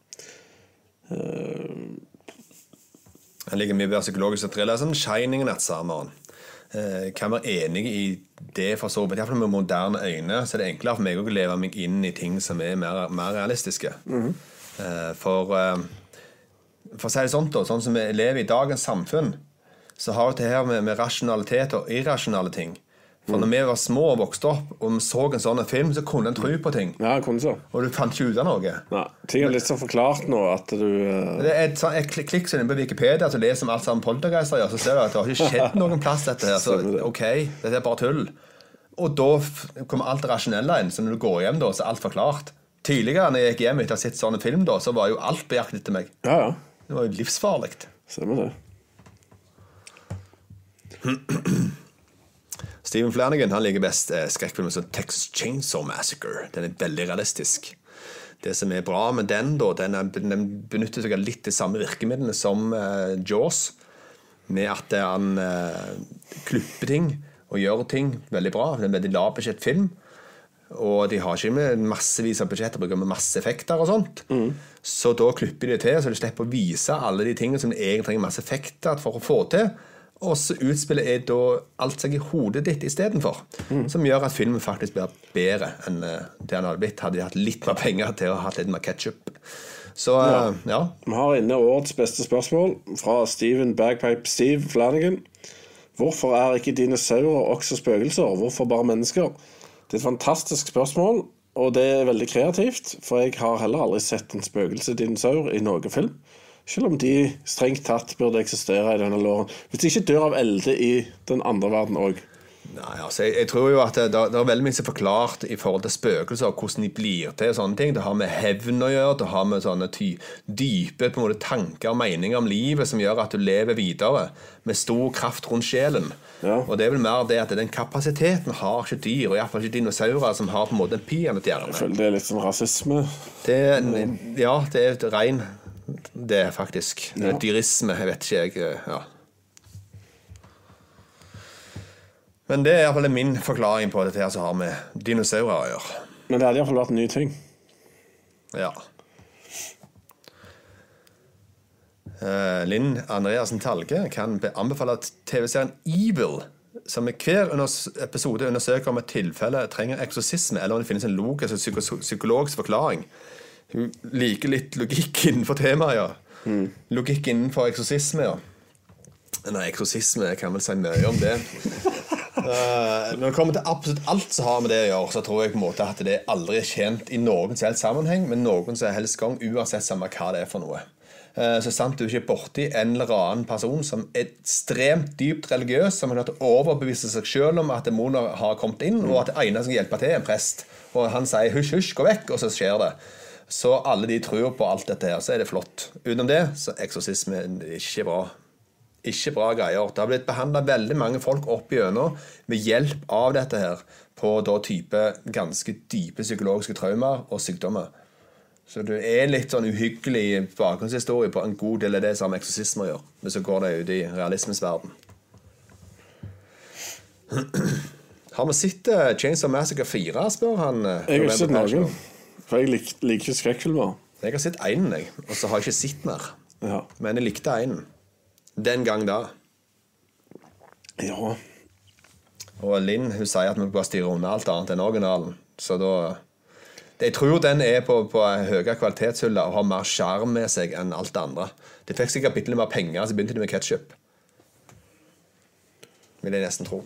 Han liker mye bedre psykologisk thriller. Sånn Shining og Nattsameren. Eh, kan være enig i det for så vidt. Iallfall med moderne øyne så er det enklere for meg å leve meg inn i ting som er mer, mer realistiske. eh, for eh, For å si det sånn, da, sånn som vi lever i dagens samfunn, så har vi det her med, med rasjonalitet og irrasjonale ting. For når vi var små og vokste opp og vi så en sånn film, så kunne en tro på ting. Ja, kunne så. Og du fant ikke ut av noe. Nei, ting er litt så forklart nå at du uh... Det er et, sånn, et klikk klikk inne inn på Wikipedia, så leser vi alt sammen poltergeister gjør, så ser du at det har ikke skjedd <laughs> noen plass, dette her. Så OK, dette er bare tull. Og da kommer alt det rasjonelle inn. Så når du går hjem, da, så er alt forklart. Tidligere når jeg gikk hjem etter å ha sett sånn film, da, så var jo alt på jakt etter meg. Ja, ja. Det var jo livsfarlig. Stemmer det. <clears throat> Stephen Flanagan han liker best eh, skrekkfilmer som Texas Chainsaw Massacre. Den er veldig realistisk. Det som er bra med den, da, den, den benytter seg av litt de samme virkemidlene som uh, Jaws. Med at eh, han uh, klipper ting og gjør ting veldig bra. Det er en veldig lavbudsjettfilm. Og de har ikke med massevis av budsjetter, bruker med masse effekter og sånt. Så da klipper de til, så de slipper å vise alle de tingene som de egentlig trenger masse effekter for å få til. Og så utspillet er da alt seg i hodet ditt istedenfor. Som gjør at filmen faktisk blir bedre enn eh, det den hadde blitt hadde de hatt litt mer penger til å ha litt mer ketsjup. Så eh, ja. Vi har inne årets beste spørsmål fra Steven Bagpipe Steve Flanagan. Hvorfor er ikke dinosaurer også spøkelser? Hvorfor bare mennesker? Det er et fantastisk spørsmål, og det er veldig kreativt. For jeg har heller aldri sett en spøkelsesdinosaur i noen film. Selv om de strengt tatt burde eksistere i denne låren. Hvis de ikke dør av elde i den andre verden òg. Nei, altså, jeg, jeg tror jo at det, det er veldig mye som er forklart i forhold til spøkelser, og hvordan de blir til. sånne ting. Det har med hevn å gjøre, det har med sånne ty, dype på en måte, tanker og meninger om livet som gjør at du lever videre med stor kraft rundt sjelen. Ja. Og det er vel mer det at den kapasiteten har ikke dyr, og iallfall ikke dinosaurer som har på en måte en peanøtthjerne. Det er litt sånn rasisme. Det, ja, det er et rein Det er faktisk. Er dyrisme, jeg vet ikke jeg. ja. Men det er iallfall min forklaring på dette her som har med dinosaurer å gjøre. Men det hadde iallfall vært en ny ting. Ja. Uh, Linn Andreassen Talge kan be- anbefale TV-serien Evil, som i hver episode undersøker om et tilfelle trenger eksorsisme, eller om det finnes en logisk og psykologisk forklaring. Hun liker litt logikk <laughs> innenfor temaet, ja. Logikk innenfor eksorsisme, ja. Nei, eksorsisme jeg kan vel si mye om det. uh, <laughs> når det kommer til absolutt alt som har med det å gjøre, så tror jeg på en måte at det aldri er tjent i noen som helst sammenheng men noen som helst gang, uansett samme hva det er for noe. Eh, Så sant du ikke er borti en eller annen person som er ekstremt dypt religiøs, som har klart å overbevise seg selv om at demoner har kommet inn, og at det eneste som hjelper til, er en prest. Og han sier 'hysj, hysj, gå vekk', og så skjer det. Så alle de tror på alt dette her, så er det flott. Utenom det, så eksorsisme er ikke bra. Ikke bra greier. Det har blitt behandla veldig mange folk opp igjennom med hjelp av dette her på da type ganske dype psykologiske traumer og sykdommer. Så det er litt sånn uhyggelig bakgrunnshistorie på en god del av det som eksorsismer gjør. eksorsisme. Men så går det ut i realismens verden. Har vi sett Chains Chainsaw Massacre 4, spør han. eh, Jeg har ikke sett noen. For jeg lik, liker ikke skrekkfilmer. Jeg har sett einen, jeg. Og så har jeg ikke sett mer. Ja. Men jeg likte einen. Den gang da. ja. Og Linn hun sier at vi bare styrer unna alt annet enn originalen. Så da Jeg tror den er på, på høyere kvalitetshylle og har mer sjarm med seg enn alt det andre. De fikk sikkert bitte litt mer penger, så begynte de med ketsjup. Vil jeg nesten tro.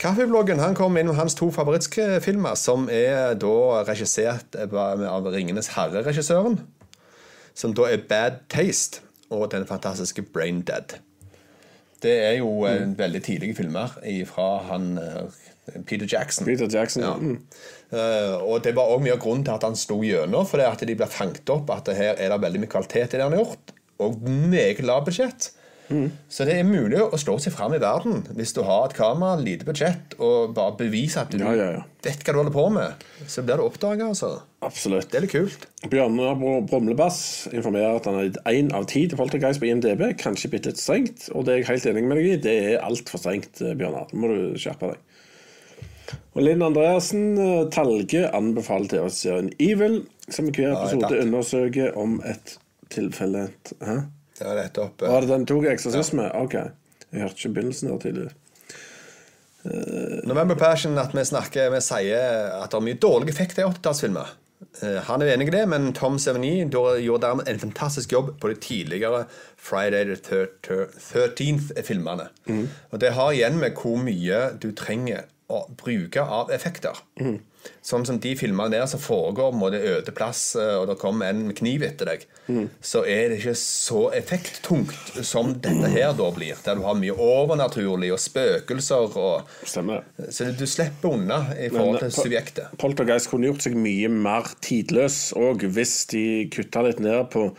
Kaffebloggen han kom inn med hans to favorittfilmer, som er da regissert av Ringenes herre-regissøren. Som da er Bad Taste og den fantastiske Brain Dead. Det er jo mm. veldig tidlige filmer fra han eh, Peter Jackson. Peter Jackson. Ja. Mm. Eh, og det var òg mye av grunnen til at han sto gjennom, fordi at de ble fanget opp at her er det veldig mye kvalitet i det han har gjort, og meget lavt budsjett. Mm. Så det er mulig å slå seg fram i verden hvis du har et kamera, lite budsjett, og bare bevise at du Ja, ja, ja. vet hva du holder på med. Så blir du oppdaga, altså. Absolutt. Det er litt kult. Bjørnar Brumlebass informerer at han har gitt én av ti til Poltergeist på IMDb. Kanskje bitte litt strengt, og det er jeg helt enig med deg i. Det er altfor strengt, eh, Bjørnar. Nå må du skjerpe deg. Og Linn Andreassen eh, Talge anbefaler TV-serien Evil, som i hver episode undersøker om et tilfelle Hæ? Det var rett opp. eh, Var det den tok eksorsisme? Ok. Jeg hørte ikke begynnelsen der tidligere. November Passion at vi snakker Vi sier at det er mye dårlige effekter i 80-tallsfilmer. Uh, Han er enig i det, men Tom Sevigny da- gjorde dermed en fantastisk jobb på de tidligere Friday the thir- thir- 13th-filmene. Og det har igjen med hvor mye du trenger å bruke av effekter. Sånn som de filmene der som foregår på en øde plass, eh, og det kommer en med kniv etter deg, så er det ikke så effekttungt som dette her da blir. Der du har mye overnaturlig og spøkelser og Stemmer. Så du slipper unna i forhold til subjektet. Poltergeist kunne gjort seg mye mer tidløs og hvis de kutta litt ned på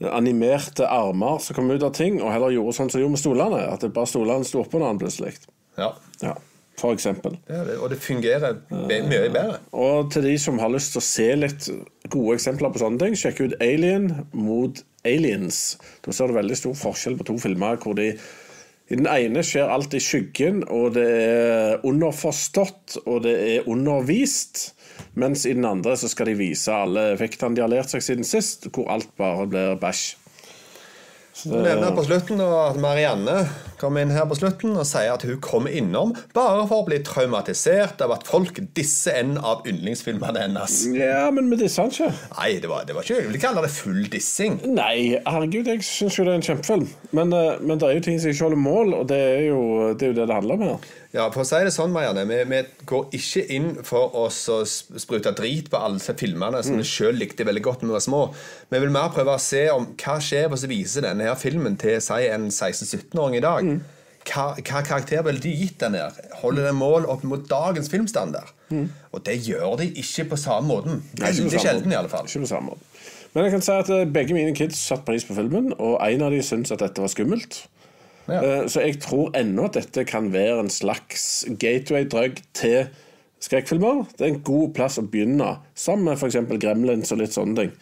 animerte armer som kom ut av ting, og heller gjorde sånn som de gjorde med stolene. At det bare stolene sto oppå hverandre plutselig. Ja. Ja, for eksempel. Det det, og det fungerer be mye bedre. Og til de som har lyst til å se litt gode eksempler på sånne ting, sjekk ut Alien mot Aliens. Da ser du veldig stor forskjell på to filmer hvor de i den ene skjer alt i skyggen, og det er underforstått, og det er undervist. Mens i den andre så skal de vise alle effektene de har lært seg siden sist, hvor alt bare blir bæsj. Så nevner på slutten at Marianne kommer inn her på slutten og sier at hun kommer innom bare for å bli traumatisert av at folk disser en av yndlingsfilmene hennes. Ja, men med disse han ikke. Nei, det var, det var ikke Jeg vil ikke kalle det full dissing. Nei, herregud, jeg syns jo det er en kjempefilm. Men, eh, men det er jo ting som ikke holder mål, og det er jo det er jo det, det handler om her. Ja, for å si det sånn, Marianne, vi, vi går ikke inn for oss å sprute drit på alle filmene som vi sjøl likte veldig godt da vi var små. Vi vil mer prøve å se om hva skjer hvis vi viser denne her filmen til si, en 16-17-åring i dag. Hva, hva karakter ville de gitt den her? Holder den mål opp mot dagens filmstandard? Og det gjør de ikke på samme måten. På Veldig sjelden, i alle fall. Ikke på samme måte. Men jeg kan si at eh, begge mine kids satte pris på filmen, og en av de syntes at dette var skummelt. Ja. Eh, Så jeg tror ennå at dette kan være en slags gateway-drug til skrekkfilmer. Det er en god plass å begynne, sammen med f.eks. Gremlins og litt sånne ting.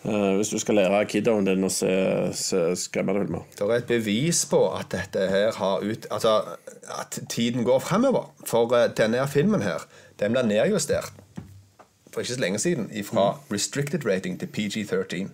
Uh, Hvis du skal lære kiddoen din å se, se skremmende filmer. Det er et bevis på at dette her har ut Altså at tiden går fremover. For uh, denne filmen her, den ble nedjustert for ikke så lenge siden fra restricted rating til PG-13.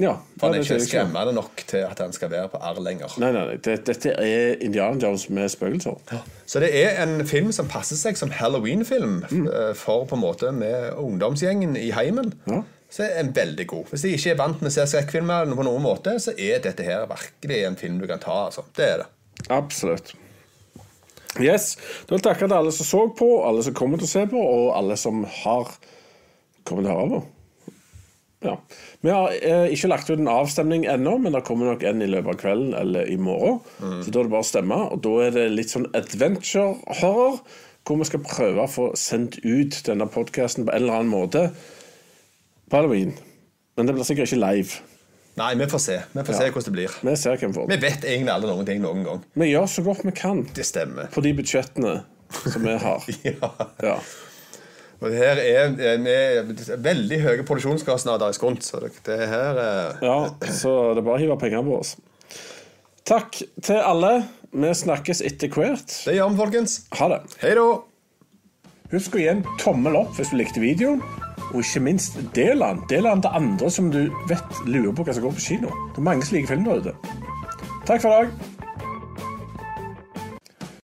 Ja, For han er ikke skremmende nok til at han skal være på R lenger. Nei, nei, nei. Det- Dette er Indiana Jones med spøkelser. Så det er en film som passer seg som Halloween-film mm. for på en måte med ungdomsgjengen i heimen. Ja. Så er en veldig god. Hvis de ikke er vant med å se skrekkfilmer på noen måte, så er dette her virkelig en film du kan ta. altså. Det er det. Absolutt. Yes. Da vil jeg takke til alle som så på, alle som kommer til å se på, og alle som har kommet til å høre på. Ja. Vi har eh, ikke lagt ut en avstemning ennå, men det kommer nok en i løpet av kvelden eller i morgen. Så da er det bare å stemme. Og da er det litt sånn adventure horror, hvor vi skal prøve å få sendt ut denne podkasten på en eller annen måte på halloween. Men det blir sikkert ikke live. Nei, vi får se. Vi får Ja. se hvordan det blir. Vi ser hvem får Vi vet egentlig alle noen ting noen gang. Vi gjør så godt vi kan Det stemmer. på de budsjettene som vi har. <laughs> Ja. Ja. Og det her er eh, med veldig høye produksjonskostnader i skunt, så det, det her er ja, så det er bare å hive penger på oss. Takk til alle. Vi snakkes etter hvert. Det gjør vi, folkens. Ha det. Hei da. Husk å gi en tommel opp hvis du likte videoen. Og ikke minst del den. Del den til andre som du vet lurer på hva som går på kino. Det er mange som liker film der ute. Takk for i dag.